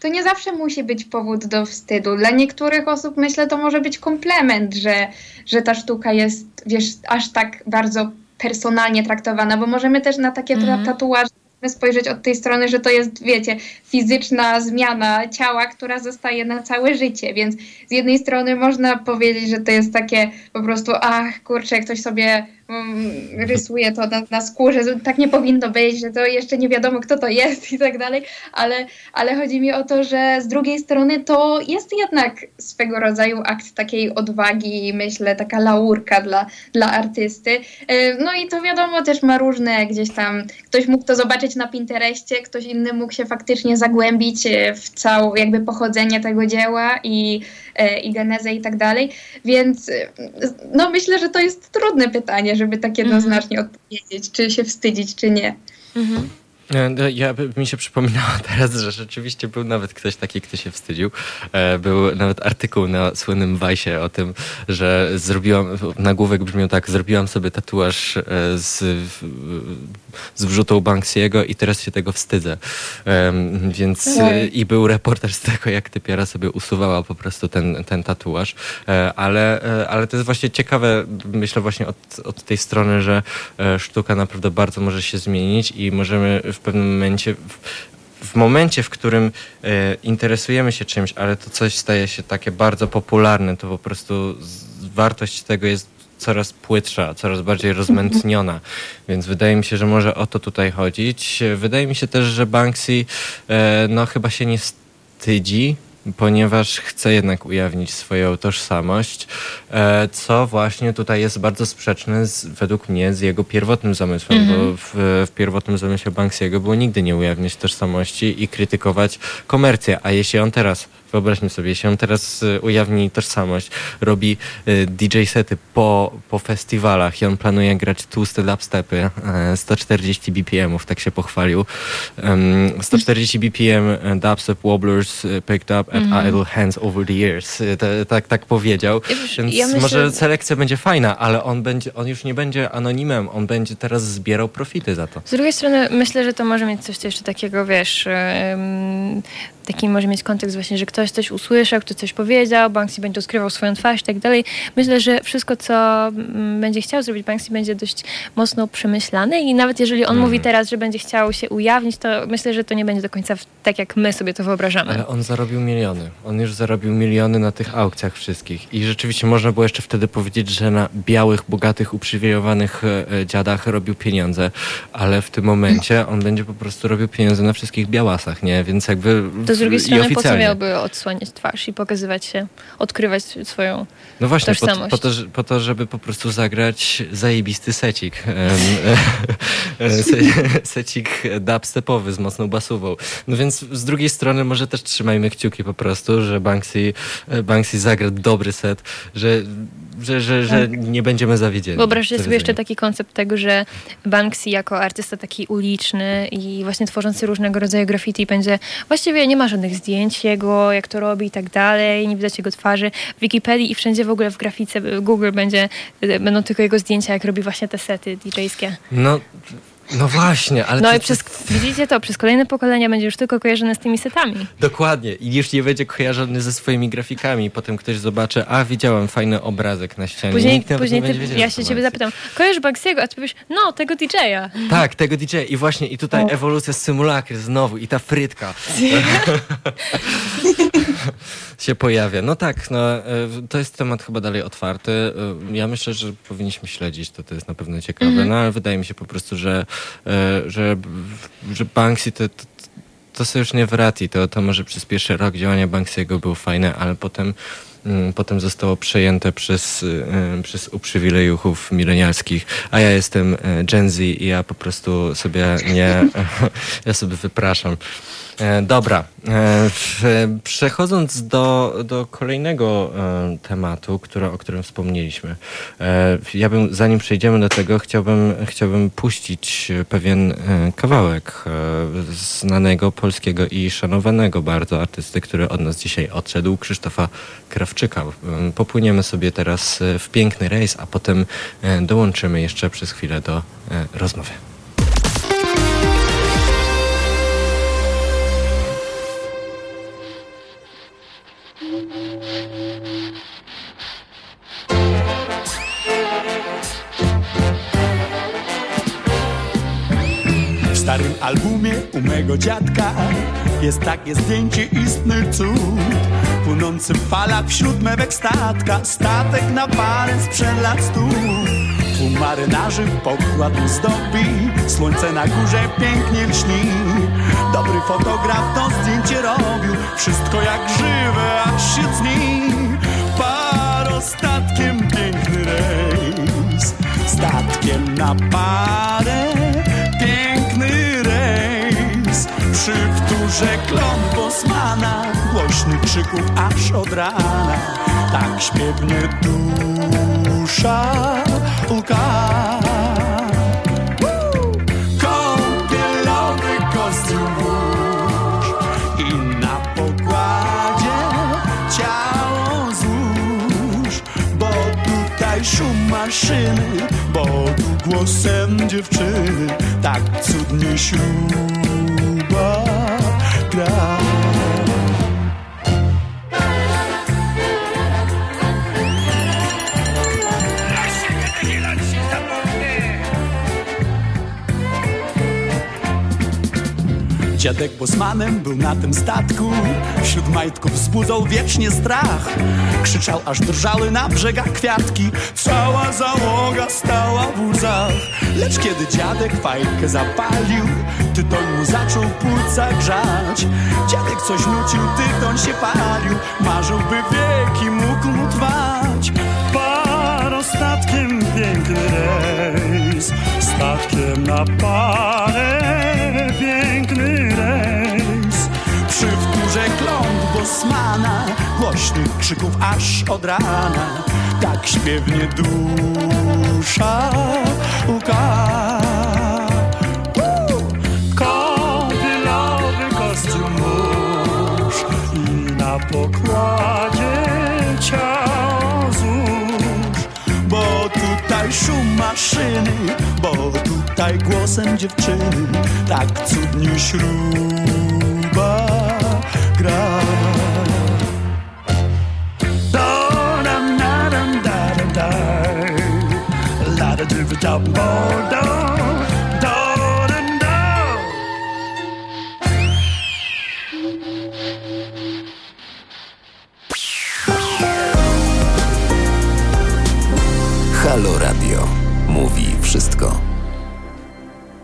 to nie zawsze musi być powód do wstydu. Dla niektórych osób myślę, to może być komplement, że, że ta sztuka jest, wiesz, aż tak bardzo personalnie traktowana, bo możemy też na takie ta- tatuaże spojrzeć od tej strony, że to jest, wiecie, fizyczna zmiana ciała, która zostaje na całe życie, więc z jednej strony można powiedzieć, że to jest takie po prostu, ach, kurczę, ktoś sobie mm, rysuje to na, na skórze, tak nie powinno być, że to jeszcze nie wiadomo, kto to jest i tak dalej, ale, ale chodzi mi o to, że z drugiej strony to jest jednak swego rodzaju akt takiej odwagi, myślę, taka laurka dla, dla artysty. E, No i to wiadomo, też ma różne gdzieś tam, ktoś mógł to zobaczyć na Pinterestie, ktoś inny mógł się faktycznie zagłębić e, w całe jakby pochodzenie tego dzieła i, e, i genezę i tak dalej, więc no myślę, że to jest trudne pytanie, żeby tak jednoznacznie odpowiedzieć, czy się wstydzić, czy nie. Mhm. E, no, Ja, mi się przypominało <laughs> teraz, że rzeczywiście był nawet ktoś taki, kto się wstydził. E, Był nawet artykuł na słynnym Wajsie o tym, że zrobiłam, nagłówek brzmiał tak, zrobiłam sobie tatuaż e, z, z wrzutą Banksiego i teraz się tego wstydzę. Więc i był reportaż z tego, jak typiara sobie usuwała po prostu ten, ten tatuaż. Ale, ale to jest właśnie ciekawe, myślę właśnie od, od tej strony, że sztuka naprawdę bardzo może się zmienić i możemy w pewnym momencie, w, w momencie, w którym e, interesujemy się czymś, ale to coś staje się takie bardzo popularne, to po prostu wartość tego jest coraz płytsza, coraz bardziej rozmętniona. <laughs> Więc wydaje mi się, że może o to tutaj chodzić. Wydaje mi się też, że Banksy e, no chyba się nie wstydzi, ponieważ chce jednak ujawnić swoją tożsamość, e, co właśnie tutaj jest bardzo sprzeczne z, według mnie z jego pierwotnym zamysłem, Mhm. bo w, w pierwotnym zamyśle Banksiego było nigdy nie ujawniać tożsamości i krytykować komercję, a jeśli on teraz Wyobraźmy sobie, on teraz y, ujawni tożsamość, robi y, DJ sety po, po festiwalach i on planuje grać tłuste dubstepy, e, 140 BPM-ów, tak się pochwalił. Em, 140 BPM e, dubstep wobblers e, picked up at Mhm. idle hands over the years. E, Tak, tak powiedział. Więc ja myślę- może selekcja będzie fajna, ale on, będzie, on już nie będzie anonimem, on będzie teraz zbierał profity za to. Z drugiej strony myślę, że to może mieć coś jeszcze takiego, wiesz, em, taki może mieć kontekst właśnie, że ktoś coś usłyszał, ktoś coś powiedział, Banksy będzie skrywał swoją twarz i tak dalej. Myślę, że wszystko, co mm, będzie chciał zrobić Banksy, będzie dość mocno przemyślane i nawet jeżeli on Mhm. mówi teraz, że będzie chciał się ujawnić, to myślę, że to nie będzie do końca tak, jak my sobie to wyobrażamy. Ale on zarobił miliony. On już zarobił miliony na tych aukcjach wszystkich. I rzeczywiście można było jeszcze wtedy powiedzieć, że na białych, bogatych, uprzywilejowanych e, e, dziadach robił pieniądze. Ale w tym momencie on będzie po prostu robił pieniądze na wszystkich białasach, nie? Więc jakby... To z drugiej strony po co miałby odsłaniać twarz i pokazywać się, odkrywać swoją... No właśnie, po, tożsamość? po, to, że- po to, żeby po prostu zagrać zajebisty secik. <laughs> <laughs> Secik dubstepowy z mocną basówą. No więc z drugiej strony może też trzymajmy kciuki po prostu, że Banksy, e, Banksy zagra dobry set, że, że, że, że nie będziemy zawiedzieni. Wyobraźcie sobie jeszcze taki koncept tego, że Banksy jako artysta taki uliczny i właśnie tworzący różnego rodzaju graffiti będzie, właściwie nie ma żadnych zdjęć jego, jak to robi i tak dalej, nie widać jego twarzy. W Wikipedii i wszędzie w ogóle w grafice Google będzie, będą tylko jego zdjęcia, jak robi właśnie te sety DJ-skie. No, No właśnie, ale No i przez, widzicie to, przez kolejne pokolenia będzie już tylko kojarzony z tymi setami. Dokładnie. I już nie będzie kojarzony ze swoimi grafikami. Potem ktoś zobaczy, a widziałem fajny obrazek na ścianie. Później, Nikt nawet później nie ty, wiedział, ja się ciebie zapytam, kojarzysz Banksiego? A ty powiesz, no, tego DJ-a. Tak, tego DJ. I właśnie i tutaj ewolucja symulakry znowu i ta frytka <laughs> <laughs> się pojawia. No tak, no, e, to jest temat chyba dalej otwarty. E, Ja myślę, że powinniśmy śledzić to, to jest na pewno ciekawe, no ale wydaje mi się po prostu, że, e, że, że Banksy to, to, to sobie już nie wraci. To, to może przez pierwszy rok działania Banksy'ego był fajne, ale potem mm, Potem zostało przejęte przez, y, przez uprzywilejuchów milenialskich, a ja jestem Gen Z i ja po prostu sobie nie, <laughs> ja sobie wypraszam. E, Dobra, e, przechodząc do, do kolejnego e, tematu, które, o którym wspomnieliśmy. Ja bym, zanim przejdziemy do tego, chciałbym, chciałbym puścić pewien kawałek znanego polskiego i szanowanego bardzo artysty, który od nas dzisiaj odszedł, Krzysztofa Krawczyka. Popłyniemy sobie teraz w piękny rejs, a potem dołączymy jeszcze przez chwilę do rozmowy. Albumie u mego dziadka jest takie zdjęcie istny cud. Płynący w falach wśród mewek statka, statek na parę sprzed lat stu. Tłum marynarzy pokład zdobi, słońce na górze pięknie lśni. Dobry fotograf to zdjęcie robił, wszystko jak żywe, aż się cni. Parostatkiem piękny rejs, statkiem na parę Przy wtórze klon Bosmana Głośnych krzyków aż od rana. Tak śpiewnie dusza łka Kąpielowy kostium włóż I na pokładzie ciało złóż Bo tutaj szum maszyny Bo tu głosem dziewczyny Tak cudnie śruba gra. Dziadek bosmanem był na tym statku. Wśród majtków wzbudzał wiecznie strach. Krzyczał aż drżały na brzegach kwiatki. Cała załoga stała w łzach. Lecz kiedy dziadek fajkę zapalił Tytoń mu zaczął płuca grzać. Dziadek coś nucił, tytoń się palił. Marzył, by wieki mógł trwać. Parostatkiem piękny rejs Statkiem na parę piękny rejs. Przy wtórze kląt Bosmana Głośnych krzyków aż od rana. Tak śpiewnie dusza łka maszyny Bo tutaj głosem dziewczyny Tak cudnie śruba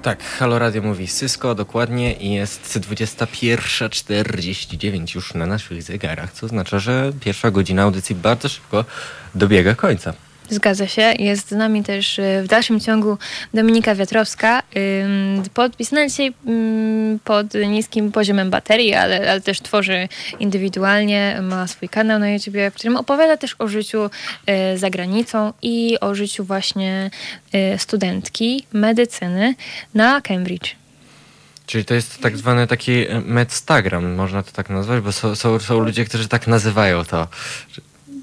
Tak, Halo Radio mówi Sysko dokładnie i jest 21.49 już na naszych zegarach, co oznacza, że pierwsza godzina audycji bardzo szybko dobiega końca. Zgadza się. Jest z nami też y, w dalszym ciągu Dominika Wiatrowska, podpisana dzisiaj pod niskim poziomem baterii, ale, ale też tworzy indywidualnie, ma swój kanał na YouTubie, w którym opowiada też o życiu y, za granicą i o życiu właśnie y, studentki medycyny na Cambridge. Czyli to jest tak zwany taki medstagram, można to tak nazwać, bo są, są, są ludzie, którzy tak nazywają to.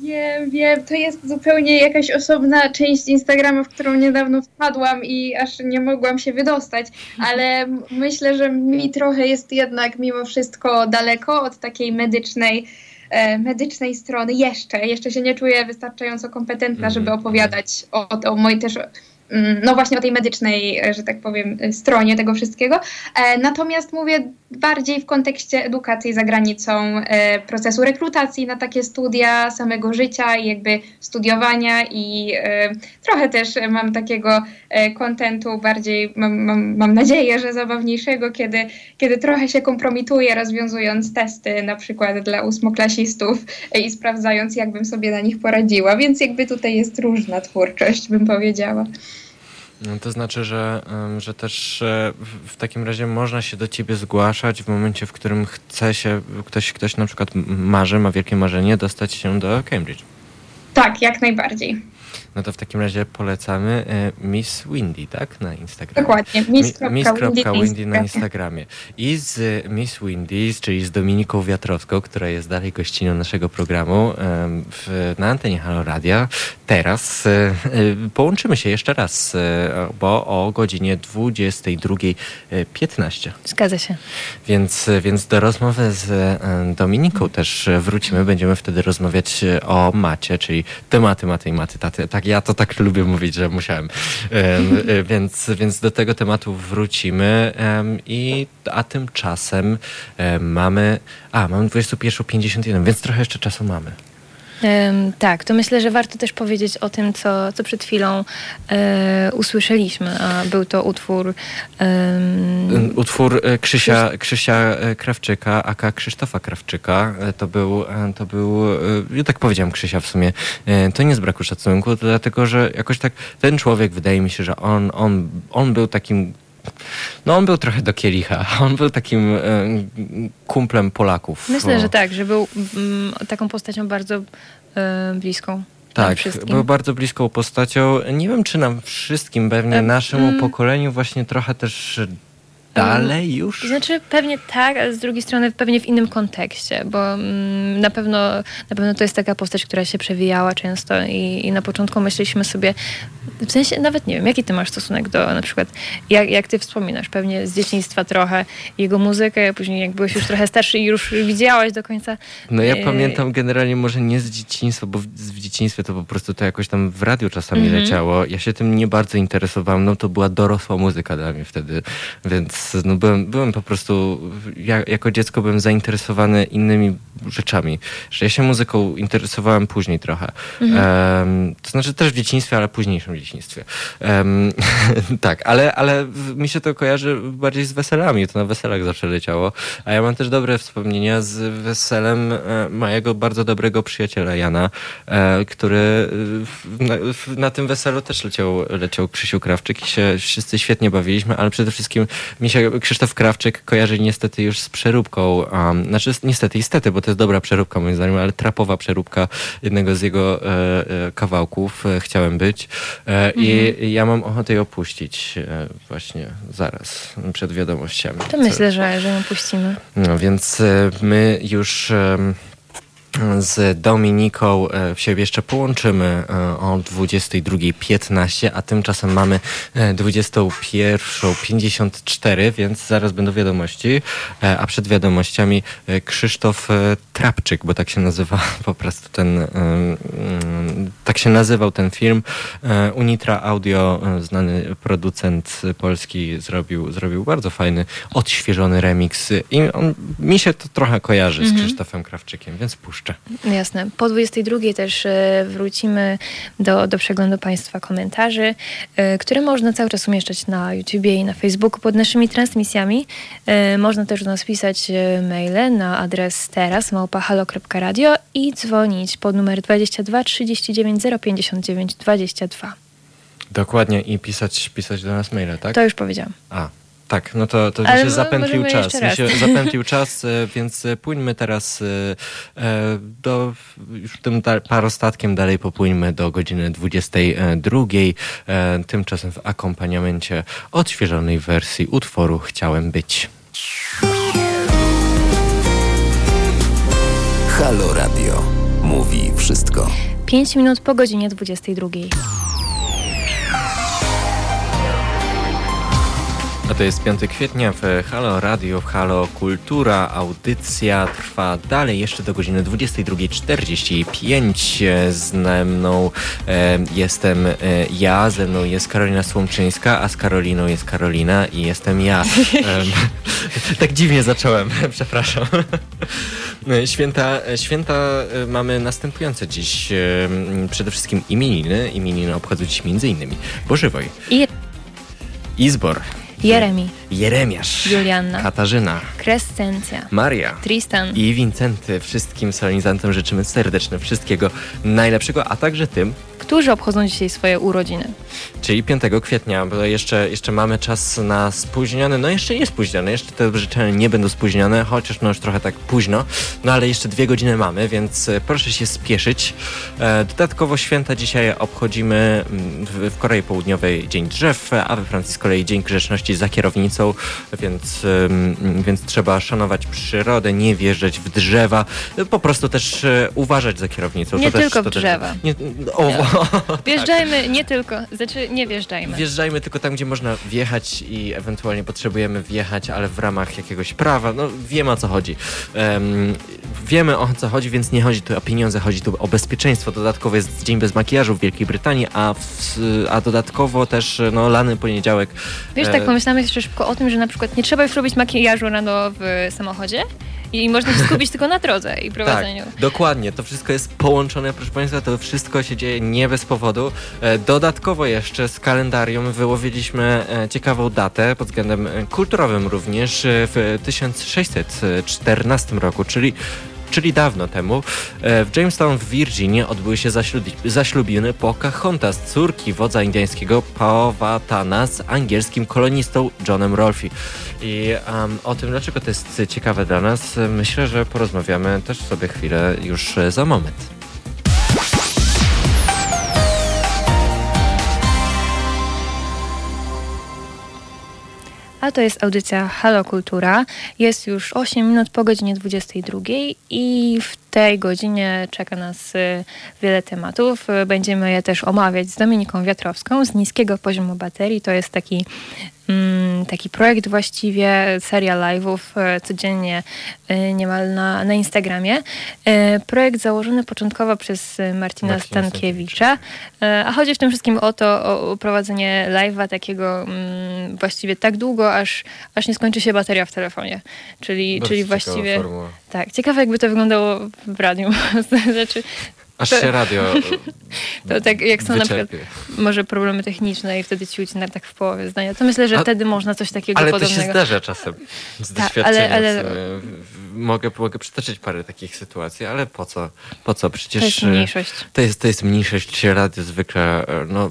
Wiem, wiem, to jest zupełnie jakaś osobna część Instagrama, w którą niedawno wpadłam i aż nie mogłam się wydostać, ale myślę, że mi trochę jest jednak mimo wszystko daleko od takiej medycznej e, medycznej strony jeszcze. Jeszcze się nie czuję wystarczająco kompetentna, żeby Mhm. opowiadać o, o mojej też no właśnie o tej medycznej, e, że tak powiem, e, stronie tego wszystkiego. E, Natomiast mówię bardziej w kontekście edukacji za granicą, procesu rekrutacji na takie studia, samego życia i jakby studiowania i trochę też mam takiego kontentu bardziej, mam, mam, mam nadzieję, że zabawniejszego, kiedy, kiedy trochę się kompromituję rozwiązując testy na przykład dla ósmoklasistów i sprawdzając jakbym sobie na nich poradziła, więc jakby tutaj jest różna twórczość, bym powiedziała. No, to znaczy, że, że też e, w- takim razie można się do ciebie zgłaszać w momencie, w którym chce się, ktoś, ktoś na przykład marzy, ma wielkie marzenie, dostać się do Cambridge. Tak, jak najbardziej. No to w takim razie polecamy e, Miss Windy, tak? Na Instagramie. Dokładnie. Mi- Miss.windy na Miss.windy na Instagramie. I z Miss Windy, czyli z Dominiką Wiatrowską, która jest dalej gościnią naszego programu w, na antenie Halo Radia. Teraz e, e, połączymy się jeszcze raz, e, bo o godzinie 22.15. Zgadza się. Więc, więc do rozmowy z e, Dominiką też wrócimy. Będziemy wtedy rozmawiać e, o macie, czyli tematy, maty i maty, taty. Tak, ja to tak lubię mówić, że musiałem. Em, e, więc, więc do tego tematu wrócimy. I, a tymczasem e, mamy... A, mamy 21.51, więc trochę jeszcze czasu mamy. Tak, to myślę, że warto też powiedzieć o tym, co, co przed chwilą e, usłyszeliśmy. A był to utwór. em, Utwór e, Krzysia, Krzysia e, Krawczyka, aka Krzysztofa Krawczyka, e, to był, e, to był, e, ja tak powiedziałem Krzysia w sumie, e, to nie z braku szacunku, dlatego, że jakoś tak ten człowiek, wydaje mi się, że on, on, on był takim, no on był trochę do kielicha, on był takim e, kumplem Polaków. myślę, że tak, że był mm, taką postacią bardzo e, bliską. Tak, był bardzo bliską postacią. Nie wiem, czy nam wszystkim, pewnie Em, naszemu mm. pokoleniu właśnie trochę też dalej już. Znaczy pewnie tak, ale z drugiej strony pewnie w innym kontekście, bo mm, na, pewno, na pewno to jest taka postać, która się przewijała często i, i na początku myśleliśmy sobie, w sensie nawet nie wiem, jaki ty masz stosunek do na przykład, jak, jak ty wspominasz, pewnie z dzieciństwa trochę jego muzykę, później jak byłeś już trochę starszy i już widziałaś do końca. No ja Yy, pamiętam generalnie może nie z dzieciństwa, bo w, w dzieciństwie to po prostu to jakoś tam w radiu czasami Mhm. leciało. Ja się tym nie bardzo interesowałem, no to była dorosła muzyka dla mnie wtedy, więc no byłem, byłem po prostu, ja, jako dziecko byłem zainteresowany innymi rzeczami, że ja się muzyką interesowałem później trochę. Mhm. Em, to znaczy też w dzieciństwie, ale późniejszym dzieciństwie. Em, <laughs> tak, ale, ale mi się to kojarzy bardziej z weselami, to na weselach zawsze leciało, a ja mam też dobre wspomnienia z weselem e, mojego bardzo dobrego przyjaciela Jana, e, który e, na, na tym weselu też leciał, leciał Krzysiu Krawczyk i się wszyscy świetnie bawiliśmy, ale przede wszystkim mi się Krzysztof Krawczyk kojarzy niestety już z przeróbką, um, znaczy niestety, niestety, bo to jest dobra przeróbka moim zdaniem, ale trapowa przeróbka jednego z jego e, e, kawałków, e, Chciałem być e, i ja mam ochotę je opuścić e, właśnie zaraz, przed wiadomościami. To myślę, że, że ją puścimy. No więc e, my już z Dominiką e, się jeszcze połączymy e, o 22.15, a tymczasem mamy e, 21.54, więc zaraz będą wiadomości, e, a przed wiadomościami e, Krzysztof e, Trapczyk, bo tak się nazywa <laughs> po prostu ten, mm, tak się nazywał ten film. E, Unitra Audio, e, znany producent polski, zrobił, zrobił bardzo fajny, odświeżony remix i on, mi się to trochę kojarzy z Krzysztofem Krawczykiem, więc puszczę. Jasne. Po 22 też e, wrócimy do, do przeglądu Państwa komentarzy, e, które można cały czas umieszczać na YouTubie i na Facebooku pod naszymi transmisjami. E, Można też do nas pisać maile na adres teraz małpahalo.radio i dzwonić pod numer 22 39 059 22. Dokładnie i pisać, pisać do nas maile, tak? To już powiedziałam. A, tak, no to, to mi się zapętlił czas. Mi się raz. zapętlił <laughs> czas, e, więc e, pójdźmy teraz e, do, już tym parostatkiem dalej popłyńmy do godziny 22. E, Tymczasem w akompaniamencie odświeżonej wersji utworu Chciałem być. Halo Radio. mówi wszystko. 5 minut po godzinie 22. A to jest 5 kwietnia w Halo Radio, w Halo Kultura. Audycja trwa dalej jeszcze do godziny 22.45. Z mną e, jestem e, ja, ze mną jest Karolina Słomczyńska, a z Karoliną jest Karolina i jestem ja. E, <laughs> tak dziwnie zacząłem, <laughs> przepraszam. Święta, święta e, mamy następujące dziś. E, przede wszystkim imieniny. Imieniny obchodzą dziś między innymi Bożywoj. I Izbor. Jeremi, Jeremiasz, Julianna. Katarzyna, Krescencja, Maria Tristan. i Wincenty. Wszystkim solenizantom życzymy serdeczne wszystkiego najlepszego, a także tym, którzy obchodzą dzisiaj swoje urodziny. czyli 5 kwietnia, bo jeszcze, jeszcze mamy czas na spóźniony, no jeszcze nie spóźniony, jeszcze te życzenia nie będą spóźnione, chociaż no już trochę tak późno, no ale jeszcze dwie godziny mamy, więc e, proszę się spieszyć. E, dodatkowo święta dzisiaj obchodzimy mm, w, w Korei Południowej Dzień Drzew, a we Francji z kolei Dzień Grzeczności za kierownicą, więc, ym, więc trzeba szanować przyrodę, nie wjeżdżać w drzewa, po prostu też e, uważać za kierownicą. Nie to tylko też, drzewa. Też, nie, o, <laughs> Wjeżdżajmy nie tylko, znaczy nie wjeżdżajmy. Wjeżdżajmy tylko tam, gdzie można wjechać i ewentualnie potrzebujemy wjechać, ale w ramach jakiegoś prawa. No wiemy o co chodzi. Em, wiemy o co chodzi, więc nie chodzi tu o pieniądze, chodzi tu o bezpieczeństwo. Dodatkowo jest Dzień Bez Makijażu w Wielkiej Brytanii, a, w, a dodatkowo też no, lany poniedziałek. Wiesz, e, tak pomyślałem jeszcze szybko o tym, że na przykład nie trzeba już robić makijażu rano w samochodzie i można się skupić tylko na drodze i prowadzeniu. Tak, dokładnie. To wszystko jest połączone, proszę Państwa, to wszystko się dzieje nie bez powodu. E, Dodatkowo jeszcze z kalendarium wyłowiliśmy e, ciekawą datę pod względem kulturowym również e, w 1614 roku, czyli Czyli dawno temu e, w Jamestown w Virginii odbyły się zaślubi, zaślubiny Pocahontas, córki wodza indyjskiego Powhatana z angielskim kolonistą Johnem Rolfe. I em, o tym, dlaczego to jest ciekawe dla nas, myślę, że porozmawiamy też sobie chwilę już za moment. A to jest audycja Halo Kultura. Jest już 8 minut po godzinie 22 i w tej godzinie czeka nas y, wiele tematów. Będziemy je też omawiać z Dominiką Wiatrowską z niskiego poziomu baterii. To jest taki, taki projekt właściwie, seria live'ów y, codziennie y, niemal na, na Instagramie. Y, Projekt założony początkowo przez Marcina Marcina Stankiewicza. E, A chodzi w tym wszystkim o to, o, prowadzenie live'a takiego mm, właściwie tak długo, aż, aż nie skończy się bateria w telefonie. Czyli, czyli właściwie. formuła. Tak, ciekawe jakby to wyglądało w radiu. <laughs> znaczy, Aż to- się radio <laughs> to tak jak są na przykład wyczerpie. może problemy techniczne i wtedy ci ucina tak w połowie zdania. To myślę, że A- wtedy można coś takiego Ale to podobnego. się zdarza czasem z Tak, doświadczenia. ale- ale- Mogę, mogę przytoczyć parę takich sytuacji, ale po co? Po co? Przecież To jest e, mniejszość. To jest, to jest mniejszość radio zwykle. e, No,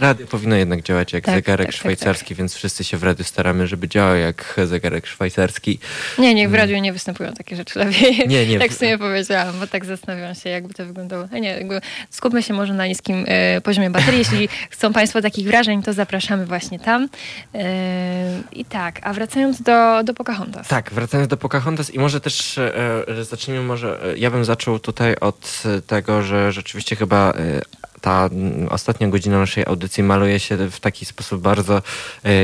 radio powinno jednak działać jak Tak, zegarek tak, tak, szwajcarski, więc wszyscy się w radiu staramy, żeby działał jak zegarek szwajcarski. Nie, nie, w radiu nie występują takie rzeczy lepiej. Mm. Nie, nie. tak w sumie powiedziałam, bo tak zastanawiam się, jakby to wyglądało. A nie, skupmy się może na niskim e, poziomie baterii. Jeśli <laughs> chcą Państwo takich wrażeń, to zapraszamy właśnie tam. E, I tak, a wracając do, do Pocahontas. Tak, wracając do Pocahontas i może też e, e, zacznijmy może, e, ja bym zaczął tutaj od tego, że rzeczywiście chyba ta ostatnia godzina naszej audycji maluje się w taki sposób bardzo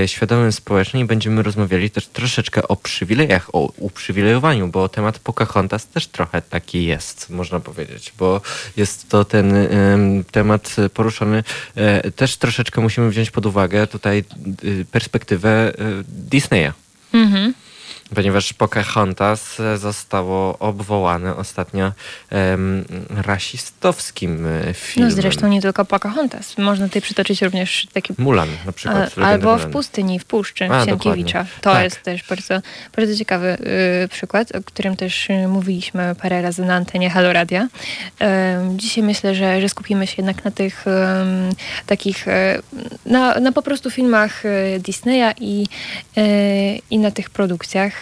świadomym społecznie i będziemy rozmawiali też troszeczkę o przywilejach, o uprzywilejowaniu, bo temat Pocahontas też trochę taki jest, można powiedzieć, bo jest to ten em, temat poruszony, też troszeczkę musimy wziąć pod uwagę tutaj perspektywę Disneya Mhm. Ponieważ Pocahontas e, zostało obwołane ostatnio em, rasistowskim e, filmem. No zresztą nie tylko Pocahontas. Można tutaj przytoczyć również taki Mulan na przykład. A, albo w Mulan. pustyni, w puszczy A, Sienkiewicza. dokładnie. To Tak. jest też bardzo, bardzo ciekawy y, przykład, o którym też y, mówiliśmy parę razy na antenie Halo Radia. Ym, dzisiaj myślę, że, że skupimy się jednak na tych ym, takich, y, na, na po prostu filmach y, Disneya i, y, i na tych produkcjach.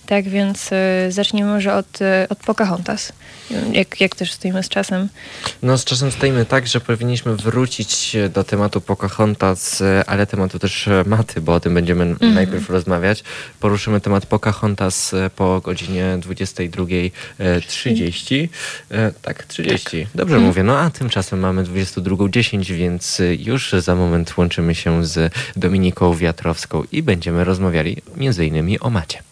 Tak więc y, zacznijmy może od, y, od Pocahontas. Jak, jak też stoimy z czasem? No z czasem stoimy tak, że powinniśmy wrócić do tematu Pocahontas, y, ale tematu też maty, bo o tym będziemy Mhm. najpierw rozmawiać. Poruszymy temat Pocahontas po godzinie 22.30. E, Tak, 30. Dobrze Mhm. mówię. No a tymczasem mamy 22.10, więc już za moment łączymy się z Dominiką Wiatrowską i będziemy rozmawiali między innymi o macie.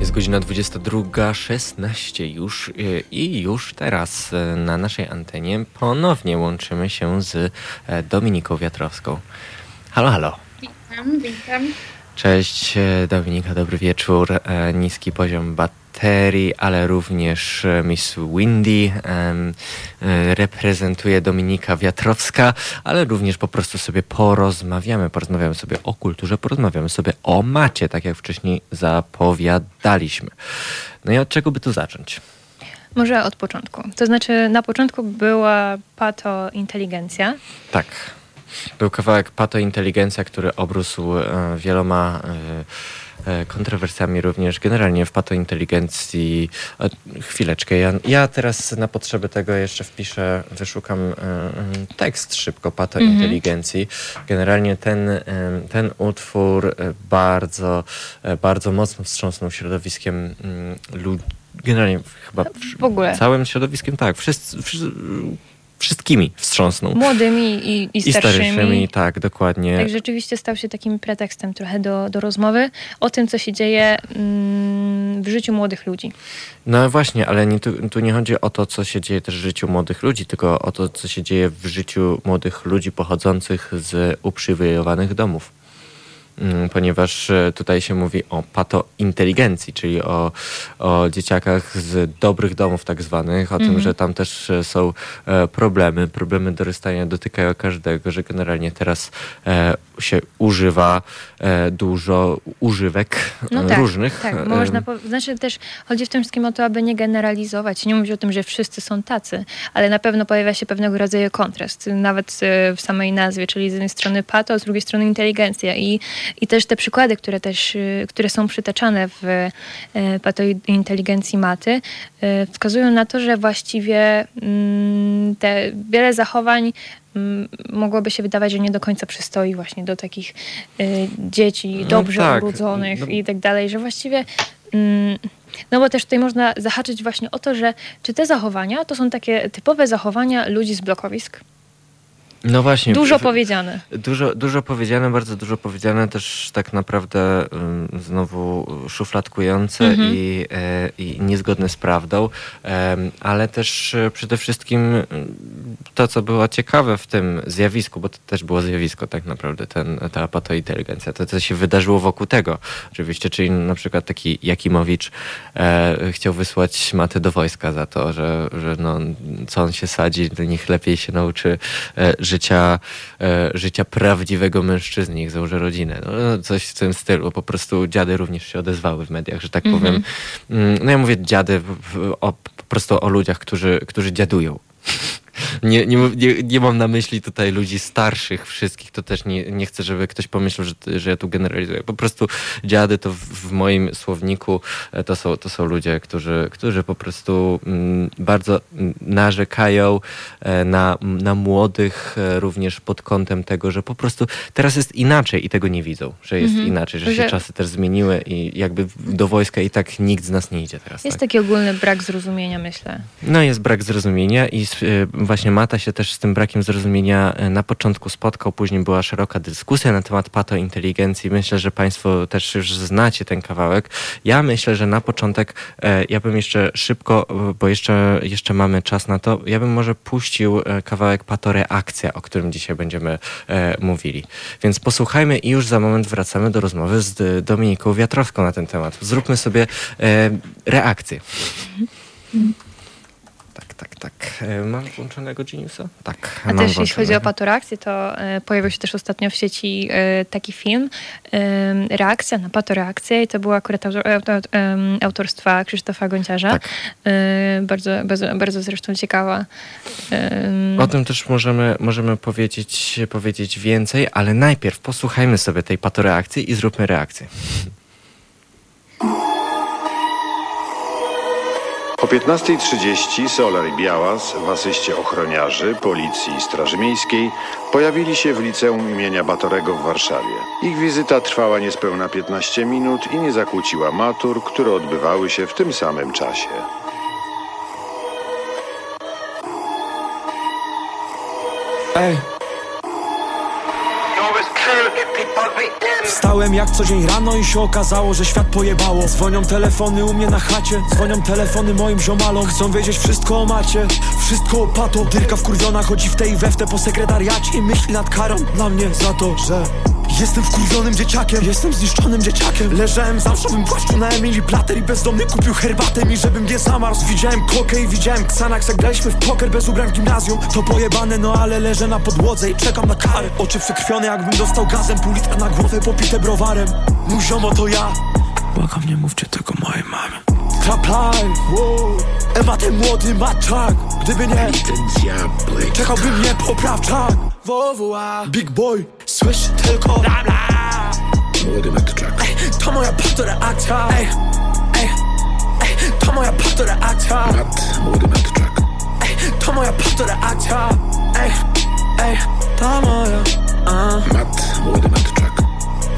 Jest godzina 22.16 już y, i już teraz y, na naszej antenie ponownie łączymy się z e, Dominiką Wiatrowską. Halo, halo. Witam, witam. Cześć Dominika, dobry wieczór. Niski poziom baterii, ale również e, Miss Windy e, reprezentuje Dominika Wiatrowska, ale również po prostu sobie porozmawiamy. Porozmawiamy sobie o kulturze, porozmawiamy sobie o macie, tak jak wcześniej zapowiadaliśmy. No i od czego by tu zacząć? Może od początku. To znaczy na początku była patointeligencja. Tak. Był kawałek Pato Inteligencja, który obrósł e, wieloma kontrowersjami również. Generalnie w Pato Inteligencji... E, chwileczkę, ja, ja teraz na potrzeby tego jeszcze wpiszę, wyszukam e, e, tekst szybko Pato Mhm. Inteligencji. Generalnie ten, e, ten utwór e, bardzo, e, bardzo mocno wstrząsnął środowiskiem ludzi. Generalnie chyba W ogóle. całym środowiskiem, tak. Wszyscy, wszyscy, wszystkimi wstrząsnął. Młodymi i, i I starszymi. starszymi, tak, dokładnie. Tak rzeczywiście stał się takim pretekstem trochę do, do rozmowy o tym, co się dzieje mm, w życiu młodych ludzi. No właśnie, ale nie, tu, tu nie chodzi o to, co się dzieje też w życiu młodych ludzi, tylko o to, co się dzieje w życiu młodych ludzi pochodzących z uprzywilejowanych domów. Mm, Ponieważ e, tutaj się mówi o patointeligencji, czyli o, o dzieciakach z dobrych domów tak zwanych, o tym, że tam też e, są e, problemy. Problemy dorastania dotykają każdego, że generalnie teraz się używa dużo używek No tak, różnych. Tak, można po, znaczy też chodzi w tym wszystkim o to, aby nie generalizować, nie mówić o tym, że wszyscy są tacy, ale na pewno pojawia się pewnego rodzaju kontrast, nawet w samej nazwie, czyli z jednej strony pato, a z drugiej strony inteligencja i, i też te przykłady, które też, e, które są przytaczane w e, pato i inteligencji maty, e, wskazują na to, że właściwie mm, te wiele zachowań mm, mogłoby się wydawać, że nie do końca przystoi właśnie do takich dzieci No dobrze tak, urodzonych no- i tak dalej, że właściwie mm, no bo też tutaj można zahaczyć właśnie o to, że czy te zachowania to są takie typowe zachowania ludzi z blokowisk? No właśnie. Dużo powiedziane. Dużo, dużo powiedziane, bardzo dużo powiedziane, też tak naprawdę ym, znowu szufladkujące Mhm. i, e, i niezgodne z prawdą, ale też e, przede wszystkim to, co było ciekawe w tym zjawisku, bo to też było zjawisko tak naprawdę, ten, ta patointeligencja, to co się wydarzyło wokół tego oczywiście, czyli na przykład taki Jakimowicz e, chciał wysłać matę do wojska za to, że, że no, co on się sadzi, to niech lepiej się nauczy e, życia, e, życia prawdziwego mężczyzny, niech założy rodzinę. No, no, coś w tym stylu. Po prostu dziady również się odezwały w mediach, że tak powiem. Mm, No ja mówię dziady o, po prostu o ludziach, którzy, którzy dziadują. Nie, nie, nie, nie mam na myśli tutaj ludzi starszych wszystkich, to też nie, nie chcę, żeby ktoś pomyślał, że, że ja tu generalizuję. Po prostu dziady to w, w moim słowniku e, to są, to są ludzie, którzy, którzy po prostu mm, bardzo narzekają e, na, na młodych e, również pod kątem tego, że po prostu teraz jest inaczej i tego nie widzą, że jest inaczej, że, się Że- czasy też zmieniły i jakby do wojska i tak nikt z nas nie idzie teraz. Jest tak? taki ogólny brak zrozumienia, myślę. No jest brak zrozumienia i y, właśnie Mata się też z tym brakiem zrozumienia y, na początku spotkał, później była szeroka dyskusja na temat patointeligencji. Myślę, że Państwo też już znacie ten kawałek. Ja myślę, że na początek e, ja bym jeszcze szybko, y, bo jeszcze, jeszcze mamy czas na to, ja bym może puścił e, kawałek patoreakcja, o którym dzisiaj będziemy e, mówili. Więc posłuchajmy i już za moment wracamy do rozmowy z Dominiką Wiatrowską na ten temat. Zróbmy sobie e, reakcję. Tak, tak, tak. E, mam włączonego Geniusa? Tak, A też jeśli chodzi o patoreakcję, to e, pojawił się też ostatnio w sieci e, taki film, reakcja na patoreakcję i to było akurat autorstwa Krzysztofa Gonciarza. Tak. Bardzo, bardzo, bardzo zresztą ciekawa. O tym też możemy, możemy powiedzieć, powiedzieć więcej, ale najpierw posłuchajmy sobie tej patoreakcji i zróbmy reakcję. 15.30 Solar i Białas w asyście ochroniarzy, policji i straży miejskiej pojawili się w liceum imienia Batorego w Warszawie. Ich wizyta trwała niespełna 15 minut i nie zakłóciła matur, które odbywały się w tym samym czasie. Ej. Wstałem jak co dzień rano i się okazało, że świat pojebało. Dzwonią telefony u mnie na chacie Dzwonią telefony moim ziomalom. Chcą wiedzieć wszystko o macie Wszystko o pato. Dyrka wkurwiona chodzi w tej we w te po sekretariacie I myśli nad karą. Dla mnie za to, że Jestem wkurwionym dzieciakiem, jestem zniszczonym dzieciakiem. Leżałem w zamszowym płaszczu na Emilii Plater I bezdomny kupił herbatę mi, żebym nie zamarzł. Widziałem kokę i widziałem Xanax Jak graliśmy w poker bez ubrań w gimnazjum. To pojebane, no ale leżę na podłodze i czekam na karę Oczy przekrwione jakbym dostał gazem Pół litra na głowę popite browarem. Mój ziomo to ja. Błagam nie mówcie tego mojej mamie. Trap life, wow Ewa ten młody maczak Gdyby nie Czekałby mnie poprawczak WWA Big boy Słyszy tylko bla bla Ej, To moja patoreakcja Ej, ej, ej To moja patoreakcja Ej, To moja patoreakcja Ej, ej To moja a.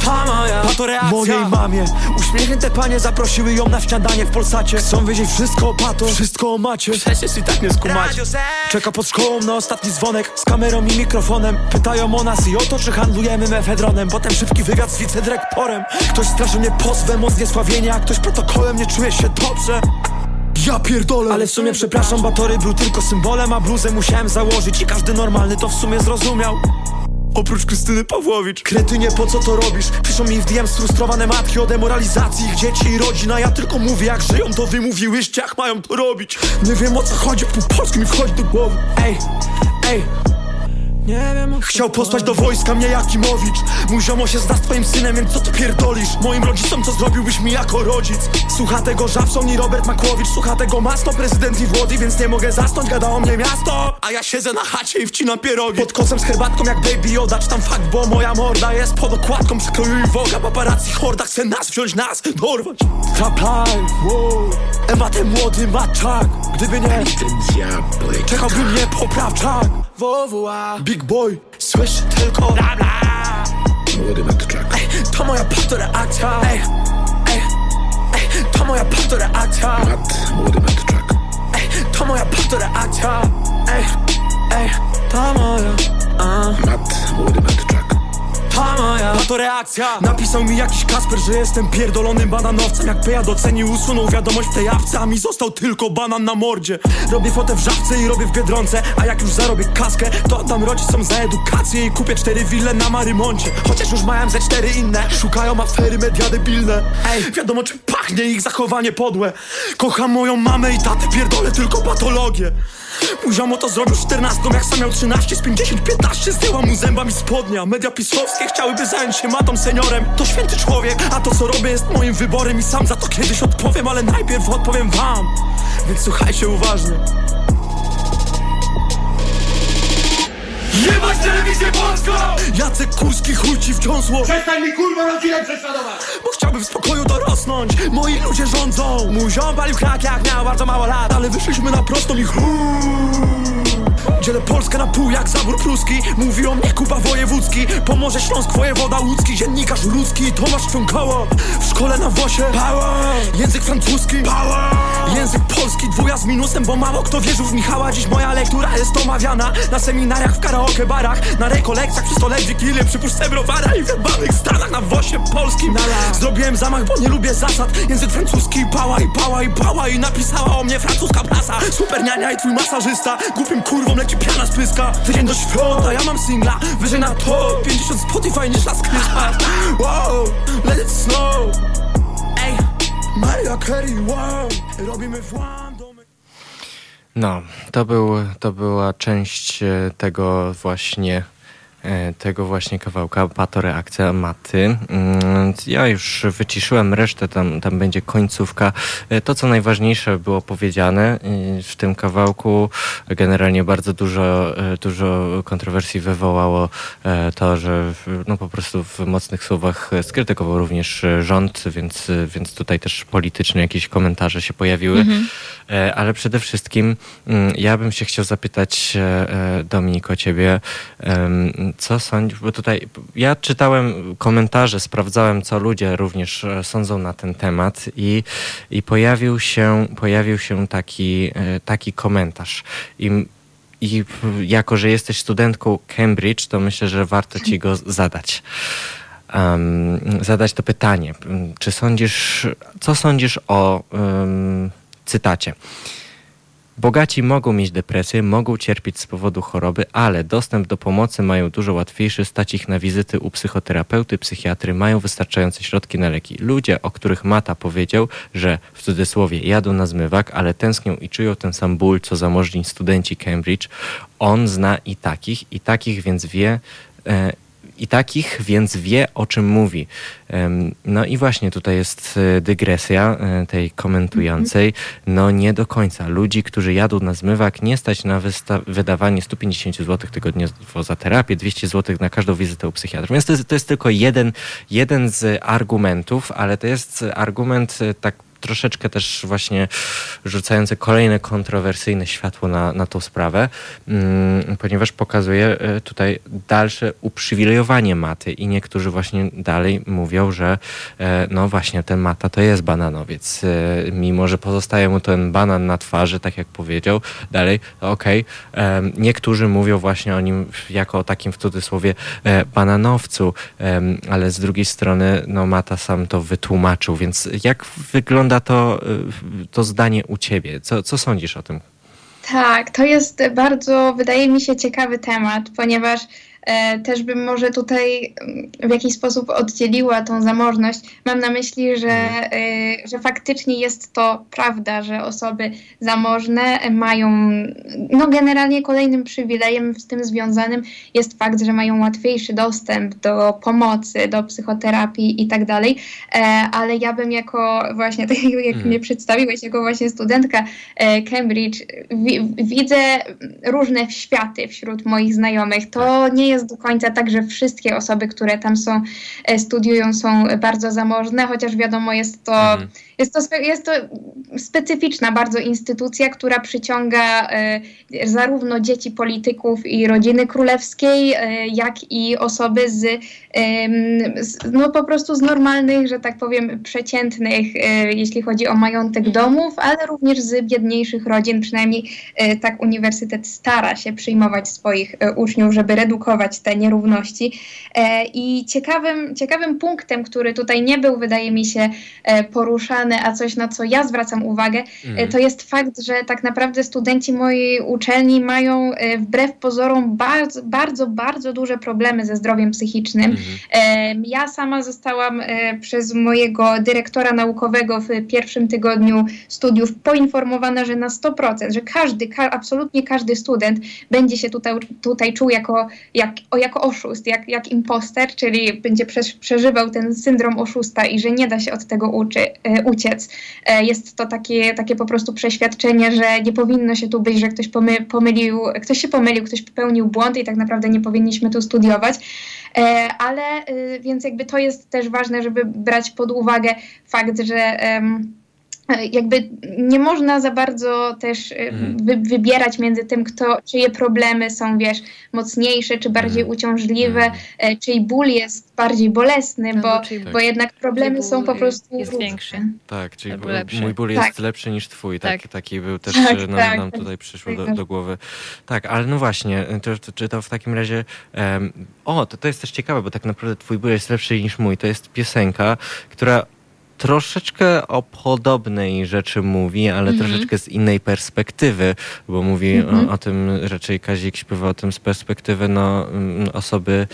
Ta moja Patoreakcja Mojej mamie. Uśmiechnięte panie zaprosiły ją na śniadanie w Polsacie. Chcą wiedzieć wszystko o pato, wszystko o macie. Przecież i tak nie skumacie Czeka pod szkołą na ostatni dzwonek Z kamerą i mikrofonem. Pytają o nas i o to, czy handlujemy mefedronem. Potem szybki wywiad z wicedyrektorem Ktoś straszy mnie pozwem o zniesławienie A ktoś protokołem nie czuje się dobrze. Ja pierdolę. Ale w sumie przepraszam, Batory był tylko symbolem A bluzę musiałem założyć i każdy normalny to w sumie zrozumiał Oprócz Krystyny Pawłowicz. Kretynie, po co to robisz? Piszą mi w DM sfrustrowane matki o demoralizacji ich dzieci i rodzin A ja tylko mówię jak żyją, to wy mówiłyście jak mają to robić. Nie wiem o co chodzi, pół polski mi wchodzi do głowy. Ej, ej Chciał posłać do wojska mnie Jakimowicz. Mój ziomo się zda z twoim synem, więc co ty pierdolisz? Moim rodzicom co zrobiłbyś mi jako rodzic? Słucha tego Żabson i Robert Makłowicz. Słucha tego Masto, prezydent i Włody Więc nie mogę zasnąć, gada o mnie miasto. A ja siedzę na chacie i wcinam pierogi. Pod kocem z herbatką jak Baby Yoda Czy tam fakt, bo moja morda jest pod okładką. Przykroju i woga, paparazzi horda Chce nas wziąć, nas dorwać. Trap life, wow. Ewa ten młody maczak Gdyby nie Czekałby mnie poprawczak WWA Big boy Słyszy tylko bla bla. Ej, To moja patoreakcja Ej, ej, ej To moja patoreakcja Ej, To moja patoreakcja Ej, ej To moja a. Ta moja patoreakcja Napisał mi jakiś Kasper, że jestem pierdolonym bananowcem Jak Peja docenił, usunął wiadomość w tej apce A mi został tylko banan na mordzie. Robię fotę w żabce i robię w Biedronce A jak już zarobię kaskę, to oddam rodzicom za edukację I kupię cztery wille na Marymoncie Chociaż już mają ze cztery inne Szukają afery media debilne. Ej, wiadomo czym pachnie ich zachowanie podłe. Kocham moją mamę i tatę, pierdolę tylko patologię. Mój ziomo to zrobił 14, jak sam miał 13 Z 50, 15 zdjęła mu zębami spodnia. Media pisowskie chciałyby zająć się matą seniorem. To święty człowiek, a to co robię jest moim wyborem I sam za to kiedyś odpowiem, ale najpierw odpowiem wam. Więc słuchajcie uważnie Jebać telewizję polską! Jacek Kurski chuj ci wciąsło Przestań mi kurwa rodzinę prześladować! Bo chciałbym w spokoju dorosnąć. Moi ludzie rządzą. Mój ziom palił krak jak miał bardzo mało lat. Ale wyszliśmy na prostą i chuj Dzielę Polskę na pół jak zabór pruski. Mówi o mnie Kuba Wojewódzki. Pomorze Śląsk, wojewoda łódzki. Dziennikarz ludzki, Tomasz Trząkoło W szkole na Wosie. Power. Język francuski. Power. Język polski, dwuja z minusem Bo mało kto wierzył w Michała. Dziś moja lektura jest omawiana. Na seminariach, w karaoke barach Na rekolekcjach przy stole wigilię Przy puszce browara i w jebanych stanach Na Wosie polskim. Zrobiłem zamach, bo nie lubię zasad. Język francuski, pała i pała i pała I napisała o mnie francuska prasa. Super niania i twój masażysta Głupim kurwą leci piana z pyska. Tydzień do świąta, ja mam singla Wyżej na to 50 Spotify niż las Christmas Wow, let it snow Ej, Maria Carey, wow Robimy włam domek No, to, był, to była część e, tego właśnie tego właśnie kawałka, patoreakcja maty. Mm, ja już wyciszyłem resztę, tam, tam będzie końcówka. E, to, co najważniejsze było powiedziane e, w tym kawałku, generalnie bardzo dużo, dużo kontrowersji wywołało to, że no po prostu w mocnych słowach skrytykował również rząd, więc, więc tutaj też polityczne jakieś komentarze się pojawiły. Mhm. Ale przede wszystkim mm, ja bym się chciał zapytać Dominiko ciebie, co sądzisz, bo tutaj ja czytałem komentarze, sprawdzałem, co ludzie również e, sądzą na ten temat i, i pojawił, się, pojawił się taki, e, taki komentarz. I, I jako, że jesteś studentką Cambridge, to myślę, że warto ci go zadać. Um, zadać to pytanie. Czy sądzisz, co sądzisz o um, cytacie? Bogaci mogą mieć depresję, mogą cierpieć z powodu choroby, ale dostęp do pomocy mają dużo łatwiejszy, stać ich na wizyty u psychoterapeuty, psychiatry, mają wystarczające środki na leki. Ludzie, o których Mata powiedział, że w cudzysłowie jadą na zmywak, ale tęsknią i czują ten sam ból, co zamożni studenci Cambridge, on zna i takich, i takich więc wie, e, i takich, więc wie o czym mówi. No i właśnie tutaj jest e, dygresja e, tej komentującej. No nie do końca. Ludzi, którzy jadą na zmywak, nie stać na wydawanie 150 zł tygodniowo za terapię, 200 zł na każdą wizytę u psychiatra. Więc to jest, to jest tylko jeden, jeden z argumentów, ale to jest argument e, tak troszeczkę też właśnie rzucające kolejne kontrowersyjne światło na, na tą sprawę, mm, ponieważ pokazuje e, tutaj dalsze uprzywilejowanie maty i niektórzy właśnie dalej mówią, że e, no właśnie ten mata to jest bananowiec. E, mimo, że pozostaje mu ten banan na twarzy, tak jak powiedział, dalej, okej. Okay. Niektórzy mówią właśnie o nim jako o takim w cudzysłowie bananowcu, ale z drugiej strony no mata sam to wytłumaczył, więc jak wygląda wygląda to, y, to zdanie u ciebie? Co, co sądzisz o tym? Tak, to jest bardzo, wydaje mi się, ciekawy temat, ponieważ też bym może tutaj mm, w jakiś sposób oddzieliła tą zamożność. Mam na myśli, że, mhm. e, że faktycznie jest to prawda, że osoby zamożne mają, no generalnie kolejnym przywilejem z tym związanym jest fakt, że mają łatwiejszy dostęp do pomocy, do psychoterapii i tak dalej, e, ale ja bym jako właśnie, <laughs> tak jak mnie mhm. przedstawiłeś, jako właśnie studentka Cambridge, widzę różne światy wśród moich znajomych. To nie jest do końca tak, że wszystkie osoby, które tam są, e, studiują, są bardzo zamożne, chociaż wiadomo, jest to. Mhm jest to, jest to specyficzna bardzo instytucja, która przyciąga e, zarówno dzieci polityków i rodziny królewskiej, e, jak i osoby z, no po prostu z normalnych, że tak powiem, przeciętnych, e, jeśli chodzi o majątek mhm. domów, ale również z biedniejszych rodzin. Przynajmniej tak uniwersytet stara się przyjmować swoich uczniów, żeby redukować te nierówności. I ciekawym, ciekawym punktem, który tutaj nie był, wydaje mi się, poruszany, a coś, na co ja zwracam uwagę, mm. to jest fakt, że tak naprawdę studenci mojej uczelni mają e, wbrew pozorom bardzo, bardzo, bardzo duże problemy ze zdrowiem psychicznym. Mm. Ja sama zostałam e, przez mojego dyrektora naukowego w pierwszym tygodniu studiów poinformowana, że na 100%, że każdy, ka absolutnie każdy student będzie się tutaj, tutaj czuł jako, jak, o, jako oszust, jak, jak imposter, czyli będzie przeżywał ten syndrom oszusta i że nie da się od tego uczy, uciec. E, jest to takie, takie po prostu przeświadczenie, że nie powinno się tu być, że ktoś pomy, pomylił, ktoś się pomylił, ktoś popełnił błąd i tak naprawdę nie powinniśmy tu studiować. E, ale e, więc jakby to jest też ważne, żeby brać pod uwagę fakt, że jakby nie można za bardzo też mhm. wy, wybierać między tym, kto, czyje problemy są, wiesz, mocniejsze, czy bardziej mhm. uciążliwe, mhm. czyj ból jest bardziej bolesny, no, bo, bo jednak problemy są po prostu jest większy. Tak, czyli mój ból jest tak. lepszy niż twój. Tak. Taki był też tak, nam, tak, nam tutaj przyszło do, do, głowy. Tak, ale no właśnie, to, to, czy to w takim razie um, o, to, to jest też ciekawe, bo tak naprawdę twój ból jest lepszy niż mój. To jest piosenka, która troszeczkę o podobnej rzeczy mówi, ale mm -hmm. troszeczkę z innej perspektywy, bo mówi mm -hmm. o, mhm. o, tym, raczej Kazik śpiewa o tym z perspektywy no, mm, osoby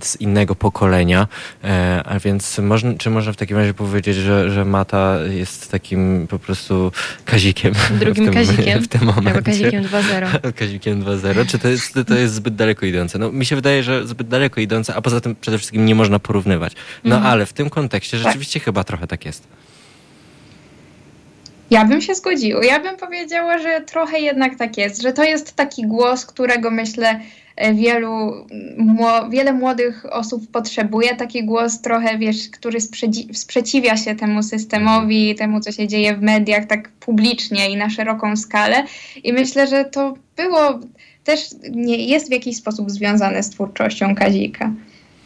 z innego pokolenia, e, a więc można, czy można w takim razie powiedzieć, że, że Mata jest takim po prostu Kazikiem? Drugim w tym, Kazikiem. W tym momencie. Albo Kazikiem 2.0. <laughs> Kazikiem 2.0. Czy to jest, to jest zbyt daleko idące? No, mi się wydaje, że zbyt daleko idące, a poza tym przede wszystkim nie można porównywać. No mm -hmm. ale w tym kontekście tak. rzeczywiście tak. chyba trochę tak jest. Ja bym się zgodziła. Ja bym powiedziała, że trochę jednak tak jest, że to jest taki głos, którego myślę e, wielu, wiele młodych osób potrzebuje. Taki głos trochę, wiesz, który sprzeciwia się temu systemowi, temu, co się dzieje w mediach tak publicznie i na szeroką skalę. I myślę, że to było też nie jest w jakiś sposób związane z twórczością Kazika.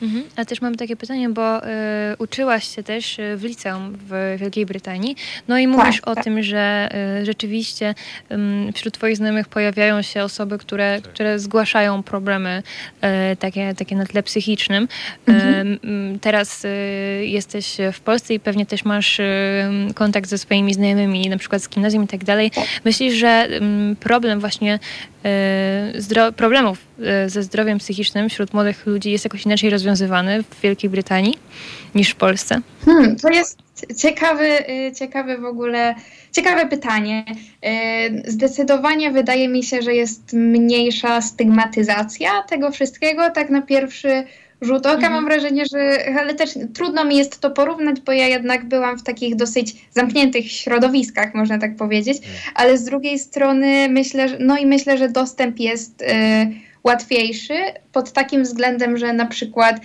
Mhm. A też mam takie pytanie, bo y, uczyłaś się też y, w liceum w Wielkiej Brytanii. No i mówisz tak, o tak. tym, że y, rzeczywiście y, wśród Twoich znajomych pojawiają się osoby, które, tak. które zgłaszają problemy y, takie, takie na tle psychicznym. Y, mhm. teraz jesteś w Polsce i pewnie też masz kontakt ze swoimi znajomymi, na przykład z gimnazjum i tak dalej. Tak. Myślisz, że problem właśnie problemów ze zdrowiem psychicznym wśród młodych ludzi jest jakoś inaczej rozwiązywany w Wielkiej Brytanii niż w Polsce? Hmm, to jest ciekawy, y, ciekawy w ogóle, ciekawe pytanie. Y, zdecydowanie wydaje mi się, że jest mniejsza stygmatyzacja tego wszystkiego, tak na pierwszy rzut oka. Mhm. Mam wrażenie, że ale też trudno mi jest to porównać, bo ja jednak byłam w takich dosyć zamkniętych środowiskach, można tak powiedzieć, mhm. ale z drugiej strony myślę, że, no i myślę, że dostęp jest. Yy, łatwiejszy pod takim względem, że na przykład,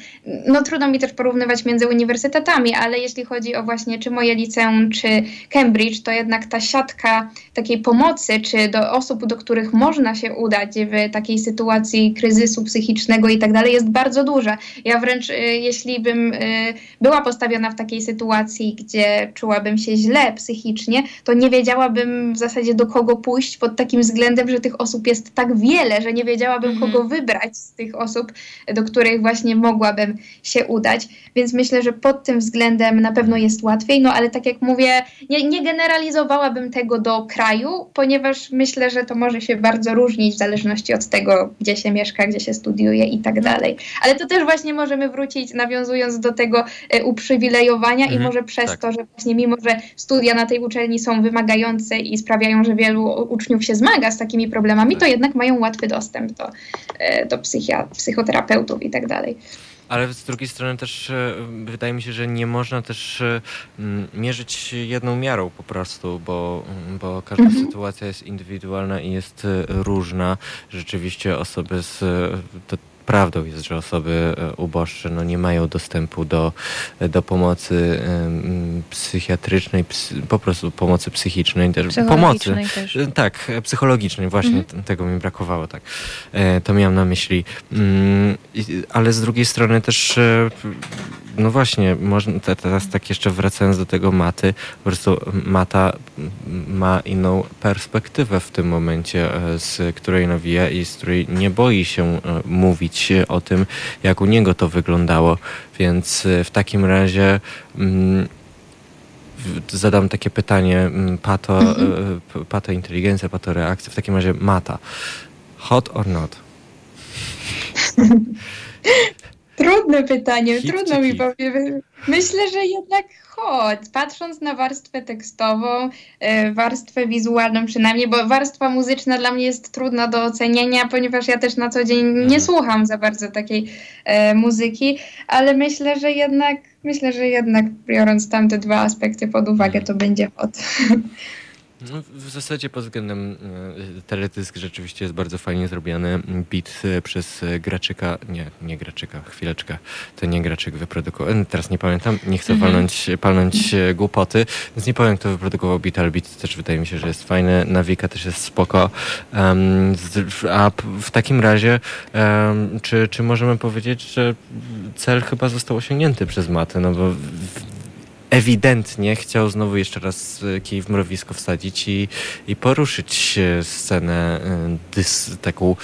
no trudno mi też porównywać między uniwersytetami, ale jeśli chodzi o właśnie czy moje liceum, czy Cambridge, to jednak ta siatka takiej pomocy, czy do osób, do których można się udać w takiej sytuacji kryzysu psychicznego i tak dalej, jest bardzo duża. Ja wręcz, y, jeśli bym y, była postawiona w takiej sytuacji, gdzie czułabym się źle psychicznie, to nie wiedziałabym w zasadzie do kogo pójść pod takim względem, że tych osób jest tak wiele, że nie wiedziałabym, mm -hmm kogo wybrać z tych osób, do których właśnie mogłabym się udać. Więc myślę, że pod tym względem na pewno jest łatwiej. No ale tak jak mówię, nie, nie generalizowałabym tego do kraju, ponieważ myślę, że to może się bardzo różnić w zależności od tego, gdzie się mieszka, gdzie się studiuje i tak dalej. Ale to też właśnie możemy wrócić, nawiązując do tego e, uprzywilejowania mhm, i może przez tak. to, że właśnie mimo, że studia na tej uczelni są wymagające i sprawiają, że wielu uczniów się zmaga z takimi problemami, to tak. jednak mają łatwy dostęp do, E, do psychoterapeutów i tak dalej. Ale z drugiej strony też e, wydaje mi się, że nie można też e, mierzyć jedną miarą po prostu, bo, bo każda mhm. sytuacja jest indywidualna i jest różna. Rzeczywiście osoby z prawdą jest, że osoby e, uboższe no, nie mają dostępu do, do pomocy psychiatrycznej, psy, po prostu pomocy psychicznej, też pomocy. Też. E, tak, psychologicznej, właśnie mhm. tego mi brakowało, tak. E, to miałam na myśli. Mm, ale z drugiej strony też no właśnie, można, teraz tak jeszcze wracając do tego maty, po prostu mata ma inną perspektywę w tym momencie, e, z której nawija i z której nie boi się e, mówić o tym, jak u niego to wyglądało. Więc e, w takim razie mm, zadam takie pytanie, mm, pato, mhm. pato inteligencja, pato reakcja, w takim razie mata. Hot or not? <laughs> Trudne pytanie, Hit trudno mi powiedzieć. Myślę, że jednak chodź, patrząc na warstwę tekstową, e, warstwę wizualną przynajmniej, bo warstwa muzyczna dla mnie jest trudna do ocenienia, ponieważ ja też na co dzień nie mhm. słucham za bardzo takiej e, muzyki, ale myślę, że jednak, myślę, że jednak biorąc tamte dwa aspekty pod uwagę, to będzie hot. <laughs> No, w zasadzie pod względem e, teledysk rzeczywiście jest bardzo fajnie zrobiony. Beat e, przez e, Graczyka, nie, nie Graczyka, chwileczkę, to nie Graczyk wyprodukował, teraz nie pamiętam, nie chcę mhm. palnąć, palnąć głupoty, więc nie powiem kto wyprodukował beat, ale beat też wydaje mi się, że jest fajny, Nawika też jest spoko. Um, a w takim razie, um, czy, czy możemy powiedzieć, że cel chyba został osiągnięty przez Matę, no bo ewidentnie chciał znowu jeszcze raz e, kij w mrowisko wsadzić i, i poruszyć scenę e, dys, taką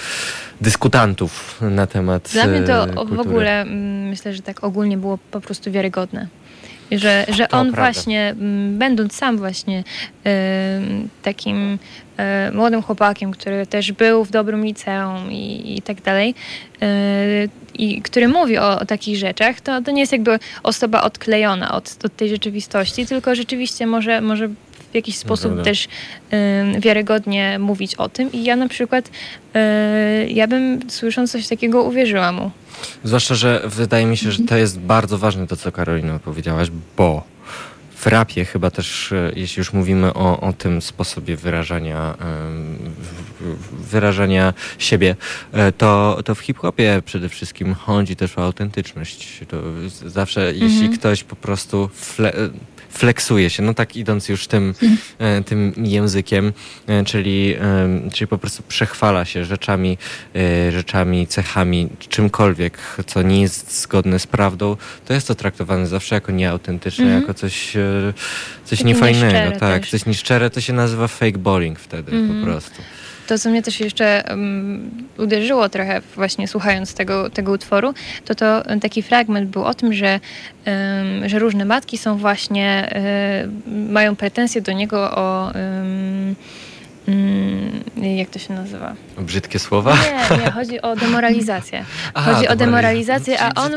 dyskutantów na temat Dla mnie to kultury. w ogóle mm, myślę, że tak ogólnie było po prostu wiarygodne Że, że To on prawda. właśnie, m, będąc sam właśnie takim młodym chłopakiem, który też był w dobrym liceum i, i tak dalej, e, i który mówi o, o takich rzeczach, to, to nie jest jakby osoba odklejona od, od tej rzeczywistości, tylko rzeczywiście może, może w jakiś sposób też wiarygodnie mówić o tym. I ja na przykład, e, ja bym słysząc coś takiego uwierzyła mu. Zwłaszcza, że wydaje mi się, że to jest bardzo ważne to, co Karolina powiedziałaś, bo w rapie chyba też, e, jeśli już mówimy o, o tym sposobie wyrażania, w- wyrażania siebie, e, to, to w hip-hopie przede wszystkim chodzi też o autentyczność. To zawsze, jeśli ktoś po prostu fle, flexuje się, no tak idąc już tym, e, tym językiem, e, czyli, em, czyli po prostu przechwala się rzeczami, e, rzeczami, cechami, czymkolwiek, co nie jest zgodne z prawdą, to jest to traktowane zawsze jako nieautentyczne, Mhm. jako coś, e, coś Takie niefajnego. Tak, też. coś nieszczere to się nazywa fake balling wtedy Mhm. po prostu. To, co mnie też jeszcze um, uderzyło trochę właśnie słuchając tego, tego utworu, to to taki fragment był o tym, że, em, że różne matki są właśnie, em, mają pretensje do niego o mm, jak to się nazywa? Brzydkie słowa? Nie, nie, chodzi o demoralizację. <laughs> Aha, chodzi o demoraliz- demoralizację, a on,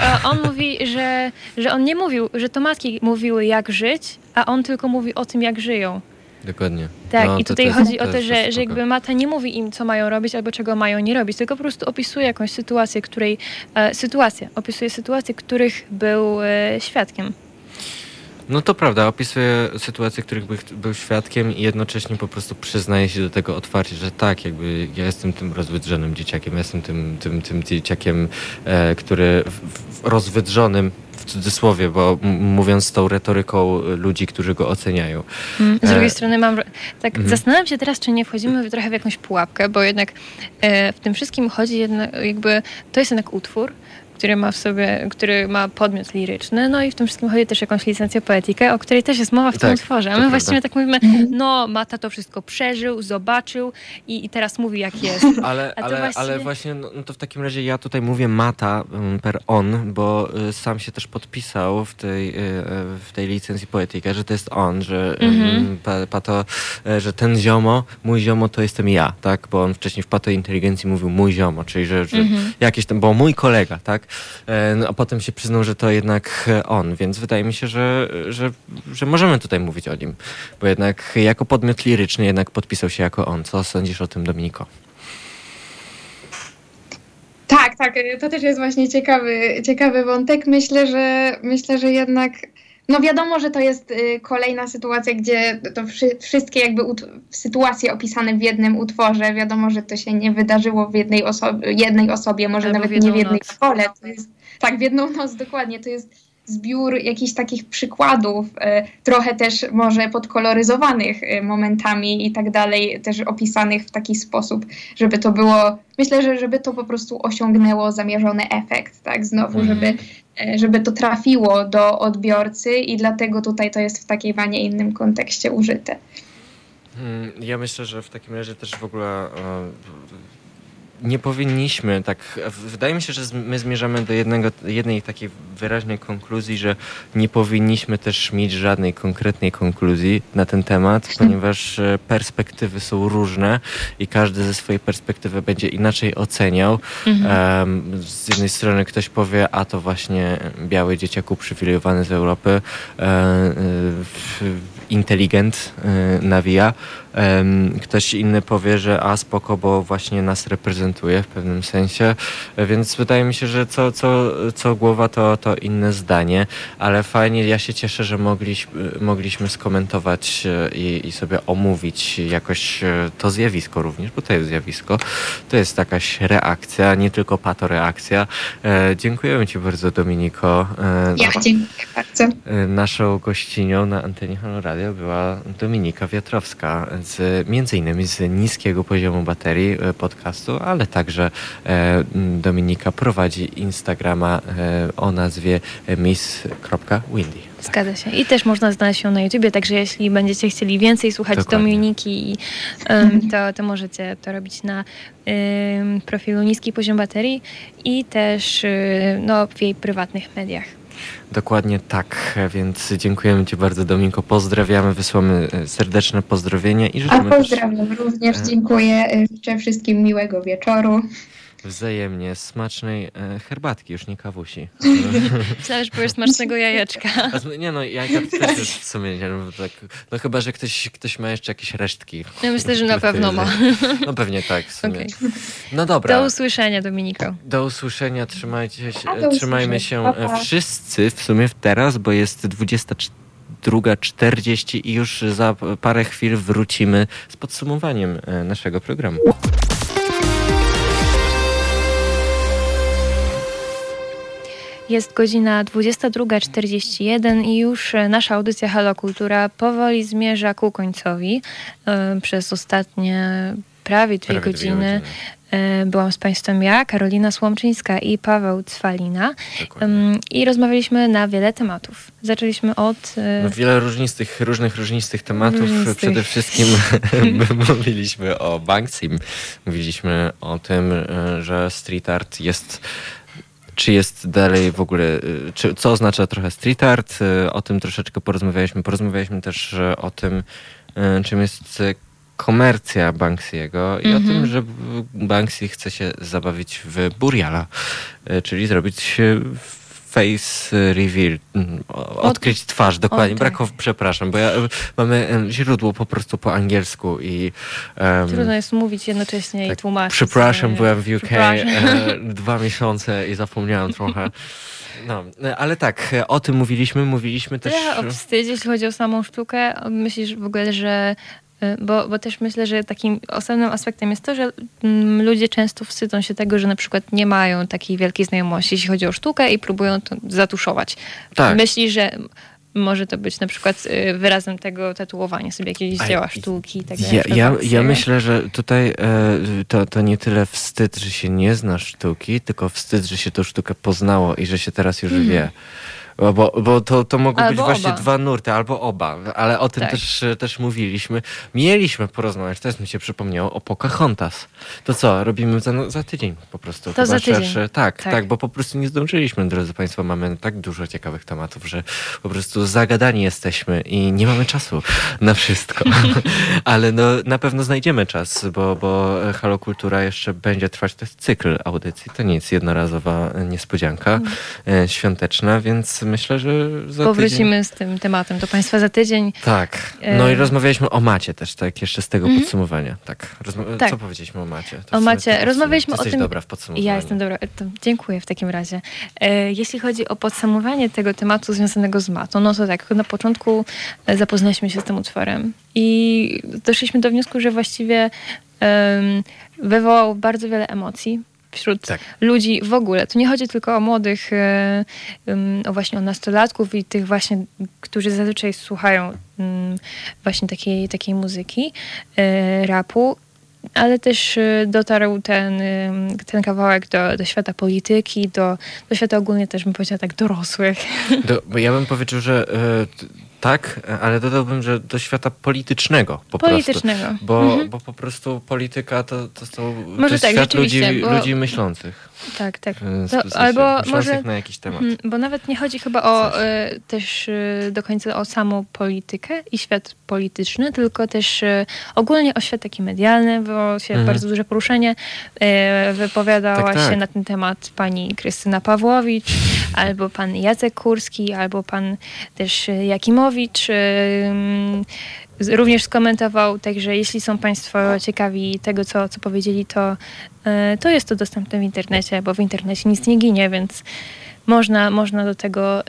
a on mówi, że, że on nie mówił, że to matki mówiły jak żyć, a on tylko mówi o tym, jak żyją. Dokładnie. Tak, No, i tutaj jest- chodzi o to, że, że jakby Mata nie mówi im, co mają robić albo czego mają nie robić, tylko po prostu opisuje jakąś sytuację, której, e, sytuację, opisuje sytuacje, których był e, świadkiem. No to prawda, opisuje sytuacje, których by, był świadkiem i jednocześnie po prostu przyznaje się do tego otwarcie, że tak, jakby ja jestem tym rozwydrzonym dzieciakiem, ja jestem tym, tym, tym dzieciakiem, e, który w, w rozwydrzonym w cudzysłowie, bo mówiąc tą retoryką ludzi, którzy go oceniają. Mm, Z E, drugiej strony mam, tak mhm. zastanawiam się teraz, czy nie wchodzimy trochę w jakąś pułapkę, bo jednak e, w tym wszystkim chodzi jednak, jakby, to jest jednak utwór, który ma w sobie, który ma podmiot liryczny, no i w tym wszystkim chodzi też o jakąś licencję poetykę, o której też jest mowa w tym Tak, utworze. A my właściwie tak mówimy, no Mata to wszystko przeżył, zobaczył i, i teraz mówi jak jest. <laughs> Ale, ale, ale właściwie- właśnie, no, no to w takim razie ja tutaj mówię Mata um, per on, bo y, sam się też podpisał w tej, y, w tej licencji poetyka, że to jest on, że, Mhm. mm, pa, pato, y, że ten ziomo, mój ziomo to jestem ja, tak? Bo on wcześniej w Pato Inteligencji mówił mój ziomo, czyli że, że Mhm. jakiś tam, bo mój kolega, tak? E, No, a potem się przyznał, że to jednak e, on, więc wydaje mi się, że, że, że możemy tutaj mówić o nim, bo jednak jako podmiot liryczny jednak podpisał się jako on. Co sądzisz o tym, Dominiko? Tak, tak, y, to też jest właśnie ciekawy, ciekawy wątek. Myślę, że myślę, że jednak no wiadomo, że to jest y, kolejna sytuacja, gdzie to wszy, wszystkie jakby sytuacje opisane w jednym utworze, wiadomo, że to się nie wydarzyło w jednej, oso- jednej osobie, może Albo w nawet nie w jednej szkole. To jest, tak, w jedną noc dokładnie. To jest zbiór jakichś takich przykładów, e, trochę też może podkoloryzowanych e, momentami i tak dalej, też opisanych w taki sposób, żeby to było, myślę, że żeby to po prostu osiągnęło zamierzony efekt, tak, znowu, Mhm. żeby, żeby to trafiło do odbiorcy i dlatego tutaj to jest w takiej, a nie innym kontekście użyte. Hmm, Ja myślę, że w takim razie też w ogóle e, nie powinniśmy tak. Wydaje mi się, że my zmierzamy do jednego, jednej takiej wyraźnej konkluzji, że nie powinniśmy też mieć żadnej konkretnej konkluzji na ten temat, <laughs> ponieważ e, perspektywy są różne i każdy ze swojej perspektywy będzie inaczej oceniał. Em, z jednej strony ktoś powie, a to właśnie biały dzieciak uprzywilejowany z Europy, e, e, inteligent e, nawija. Ktoś inny powie, że a spoko, bo właśnie nas reprezentuje w pewnym sensie, E, więc wydaje mi się, że co, co, co głowa to, to inne zdanie, ale fajnie, ja się cieszę, że mogliśmy, mogliśmy skomentować e, i, i sobie omówić jakoś e, to zjawisko również, bo to jest zjawisko, to jest jakaś reakcja, nie tylko patoreakcja. E, dziękujemy Ci bardzo Dominiko. E, Ja dziękuję bardzo. Naszą gościnią na antenie Halo Radio była Dominika Wiatrowska, z, między innymi z niskiego poziomu baterii e, podcastu, ale także e, Dominika prowadzi Instagrama e, o nazwie miss.windy. Zgadza się. I też można znaleźć ją na YouTubie, także jeśli będziecie chcieli więcej słuchać Dokładnie. Dominiki, um, to, to możecie to robić na profilu Niski Poziom Baterii i też y, no, w jej prywatnych mediach. Dokładnie tak, więc dziękujemy Ci bardzo Dominiko, pozdrawiamy, wysłamy e, serdeczne pozdrowienia i A życzymy też pozdrawiam również, dziękuję. y, Życzę wszystkim miłego wieczoru. Wzajemnie smacznej e, herbatki, już nie kawusi. <laughs> Myślałam, że powiesz smacznego jajeczka. A Nie no, jajka też jest w sumie, nie, no, tak, no chyba, że ktoś, ktoś ma jeszcze jakieś resztki. Ja myślę, że na pewno ma. <laughs> No pewnie tak w sumie. Okej. No dobra. Do usłyszenia, Dominiko. Do usłyszenia, trzymajcie się, do trzymajmy się usłyszenia. Pa, e, pa. wszyscy w sumie teraz, bo jest 22.40 i już za parę chwil wrócimy z podsumowaniem e, naszego programu. Jest godzina 22.41 i już e, nasza audycja Halo Kultura powoli zmierza ku końcowi. E, Przez ostatnie prawie dwie Prawie dwie godziny godziny. e, byłam z Państwem ja, Karolina Słomczyńska i Paweł Cwalina Dokładnie. I rozmawialiśmy na wiele tematów. Zaczęliśmy od... No, wiele różnistych, różnych różnistych tematów. Różnistych. Przede wszystkim <laughs> mówiliśmy o Banksim. Mówiliśmy o tym, że street art jest czy jest dalej w ogóle, y, czy, co oznacza trochę street art, y, o tym troszeczkę porozmawialiśmy. Porozmawialiśmy też o tym, y, czym jest komercja Banksiego i o Mhm. tym, że Banksy chce się zabawić w Buriala, czyli zrobić face reveal, mm, odkryć twarz, dokładnie. Brakow, przepraszam, bo ja, y, mamy y, źródło po prostu po angielsku i em, Trudno jest mówić jednocześnie tak, i tłumaczyć. Przepraszam, e, byłem w UK e, <laughs> dwa miesiące i zapomniałem trochę. No, e, ale tak, e, o tym mówiliśmy, mówiliśmy też... Tyle o wstydzie, jeśli chodzi o samą sztukę. Myślisz w ogóle, że. Y, Bo, bo też myślę, że takim osobnym aspektem jest to, że mm, ludzie często wstydzą się tego, że na przykład nie mają takiej wielkiej znajomości, jeśli chodzi o sztukę i próbują to zatuszować. Tak. Myślisz, że może to być na przykład y, wyrazem tego tatuowania sobie jakiegoś A dzieła sztuki i tak Ja, dalej. ja, Fotografii. ja myślę, że tutaj e, to, to nie tyle wstyd, że się nie zna sztuki, tylko wstyd, że się tą sztukę poznało i że się teraz już wie. Bo, bo, to, to mogą być Albo właśnie oba. dwa nurty, albo oba, ale o tym Tak. też, też mówiliśmy. Mieliśmy porozmawiać, teraz mi się przypomniało, o Pocahontas. To co, robimy za, za tydzień po prostu. To za tydzień. tak, tak, Tak. bo po prostu nie zdążyliśmy, drodzy Państwo, mamy tak dużo ciekawych tematów, że po prostu zagadani jesteśmy i nie mamy czasu na wszystko. <laughs> Ale no, na pewno znajdziemy czas, bo, bo Halo Kultura jeszcze będzie trwać, to jest cykl audycji, to nie jest jednorazowa niespodzianka e, świąteczna, więc myślę, że za tydzień... Powrócimy z tym tematem do Państwa za tydzień. Tak. No i E, rozmawialiśmy o macie też, tak, jeszcze z tego podsumowania. Tak. Rozma- Tak. Co powiedzieliśmy o macie? To O macie. Rozmawialiśmy o Ty tym- dobra w podsumowaniu. Ja jestem dobra. To dziękuję w takim razie. E, Jeśli chodzi o podsumowanie tego tematu związanego z matą, no to tak, na początku e, zapoznaliśmy się z tym utworem i doszliśmy do wniosku, że właściwie em, wywołał bardzo wiele emocji wśród Tak. ludzi w ogóle. Tu nie chodzi tylko o młodych, e, o właśnie o nastolatków i tych właśnie, którzy zazwyczaj słuchają mm, właśnie takiej, takiej muzyki, e, rapu, ale też y, dotarł ten, ten kawałek do, do świata polityki, do, do świata ogólnie też bym powiedziała tak dorosłych. Do, bo ja bym powiedział, że e, tak, ale dodałbym, że do świata politycznego po prostu. Politycznego. Bo, Mhm. bo po prostu polityka to, to są to Może jest tak, świat ludzi, bo- ludzi myślących. Tak, tak. w To, sensie albo może, na jakiś temat. Mhm, bo nawet nie chodzi chyba o e, też e, do końca o samą politykę i świat polityczny, tylko też e, ogólnie o świat taki medialny, było się Mhm. bardzo duże poruszenie. Wypowiadała Tak, tak. się na ten temat pani Krystyna Pawłowicz, albo pan Jacek Kurski, albo pan też e, Jakimowicz. e, mm, z- Również skomentował, także jeśli są Państwo ciekawi tego, co, co powiedzieli, to, e, to jest to dostępne w internecie, bo w internecie nic nie ginie, więc można, można do tego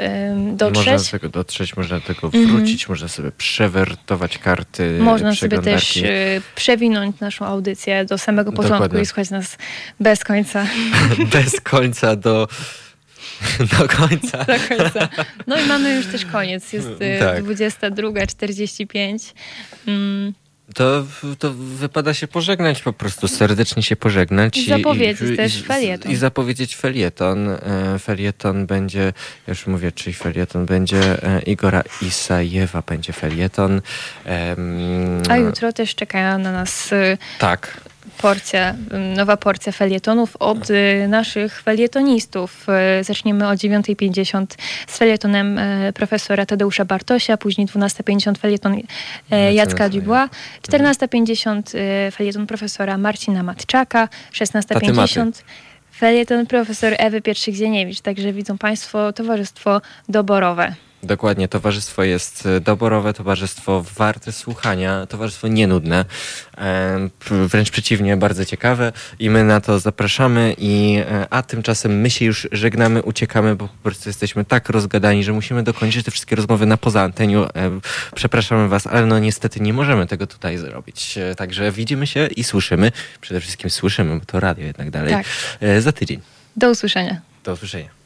dotrzeć. Można do tego dotrzeć, można do tego Mhm. wrócić, można sobie przewertować karty Można sobie też e, przewinąć naszą audycję do samego początku Dokładnie. i słuchać nas bez końca. <laughs> bez końca do, <laughs> do końca. <laughs> Do końca. No i mamy już też koniec. Jest e, Tak. 22.45. Mm, To, to wypada się pożegnać po prostu, serdecznie się pożegnać. I zapowiedzieć też felieton. I zapowiedzieć felieton. E, Felieton będzie, już mówię, czyli felieton będzie e, Igora Isajewa, będzie felieton. A jutro też czekają na nas e, Tak. Porcja, nowa porcja felietonów od y, naszych felietonistów. Y, Zaczniemy o 9.50 z felietonem e, profesora Tadeusza Bartosia, później 12.50 felieton Jacka Dubois, 14.50 y, felieton profesora Marcina Matczaka, 16.50 felieton profesor Ewy Pietrzyk-Zieniewicz. Także widzą Państwo Towarzystwo Doborowe. Dokładnie, towarzystwo jest e, doborowe, towarzystwo warte słuchania, towarzystwo nienudne, p- wręcz przeciwnie, bardzo ciekawe i my na to zapraszamy, i, e, a tymczasem my się już żegnamy, uciekamy, bo po prostu jesteśmy tak rozgadani, że musimy dokończyć te wszystkie rozmowy na poza anteniu. Przepraszamy Was, ale no niestety nie możemy tego tutaj zrobić. E, Także widzimy się i słyszymy, przede wszystkim słyszymy, bo to radio jednak dalej, Tak. e, za tydzień. Do usłyszenia. Do usłyszenia.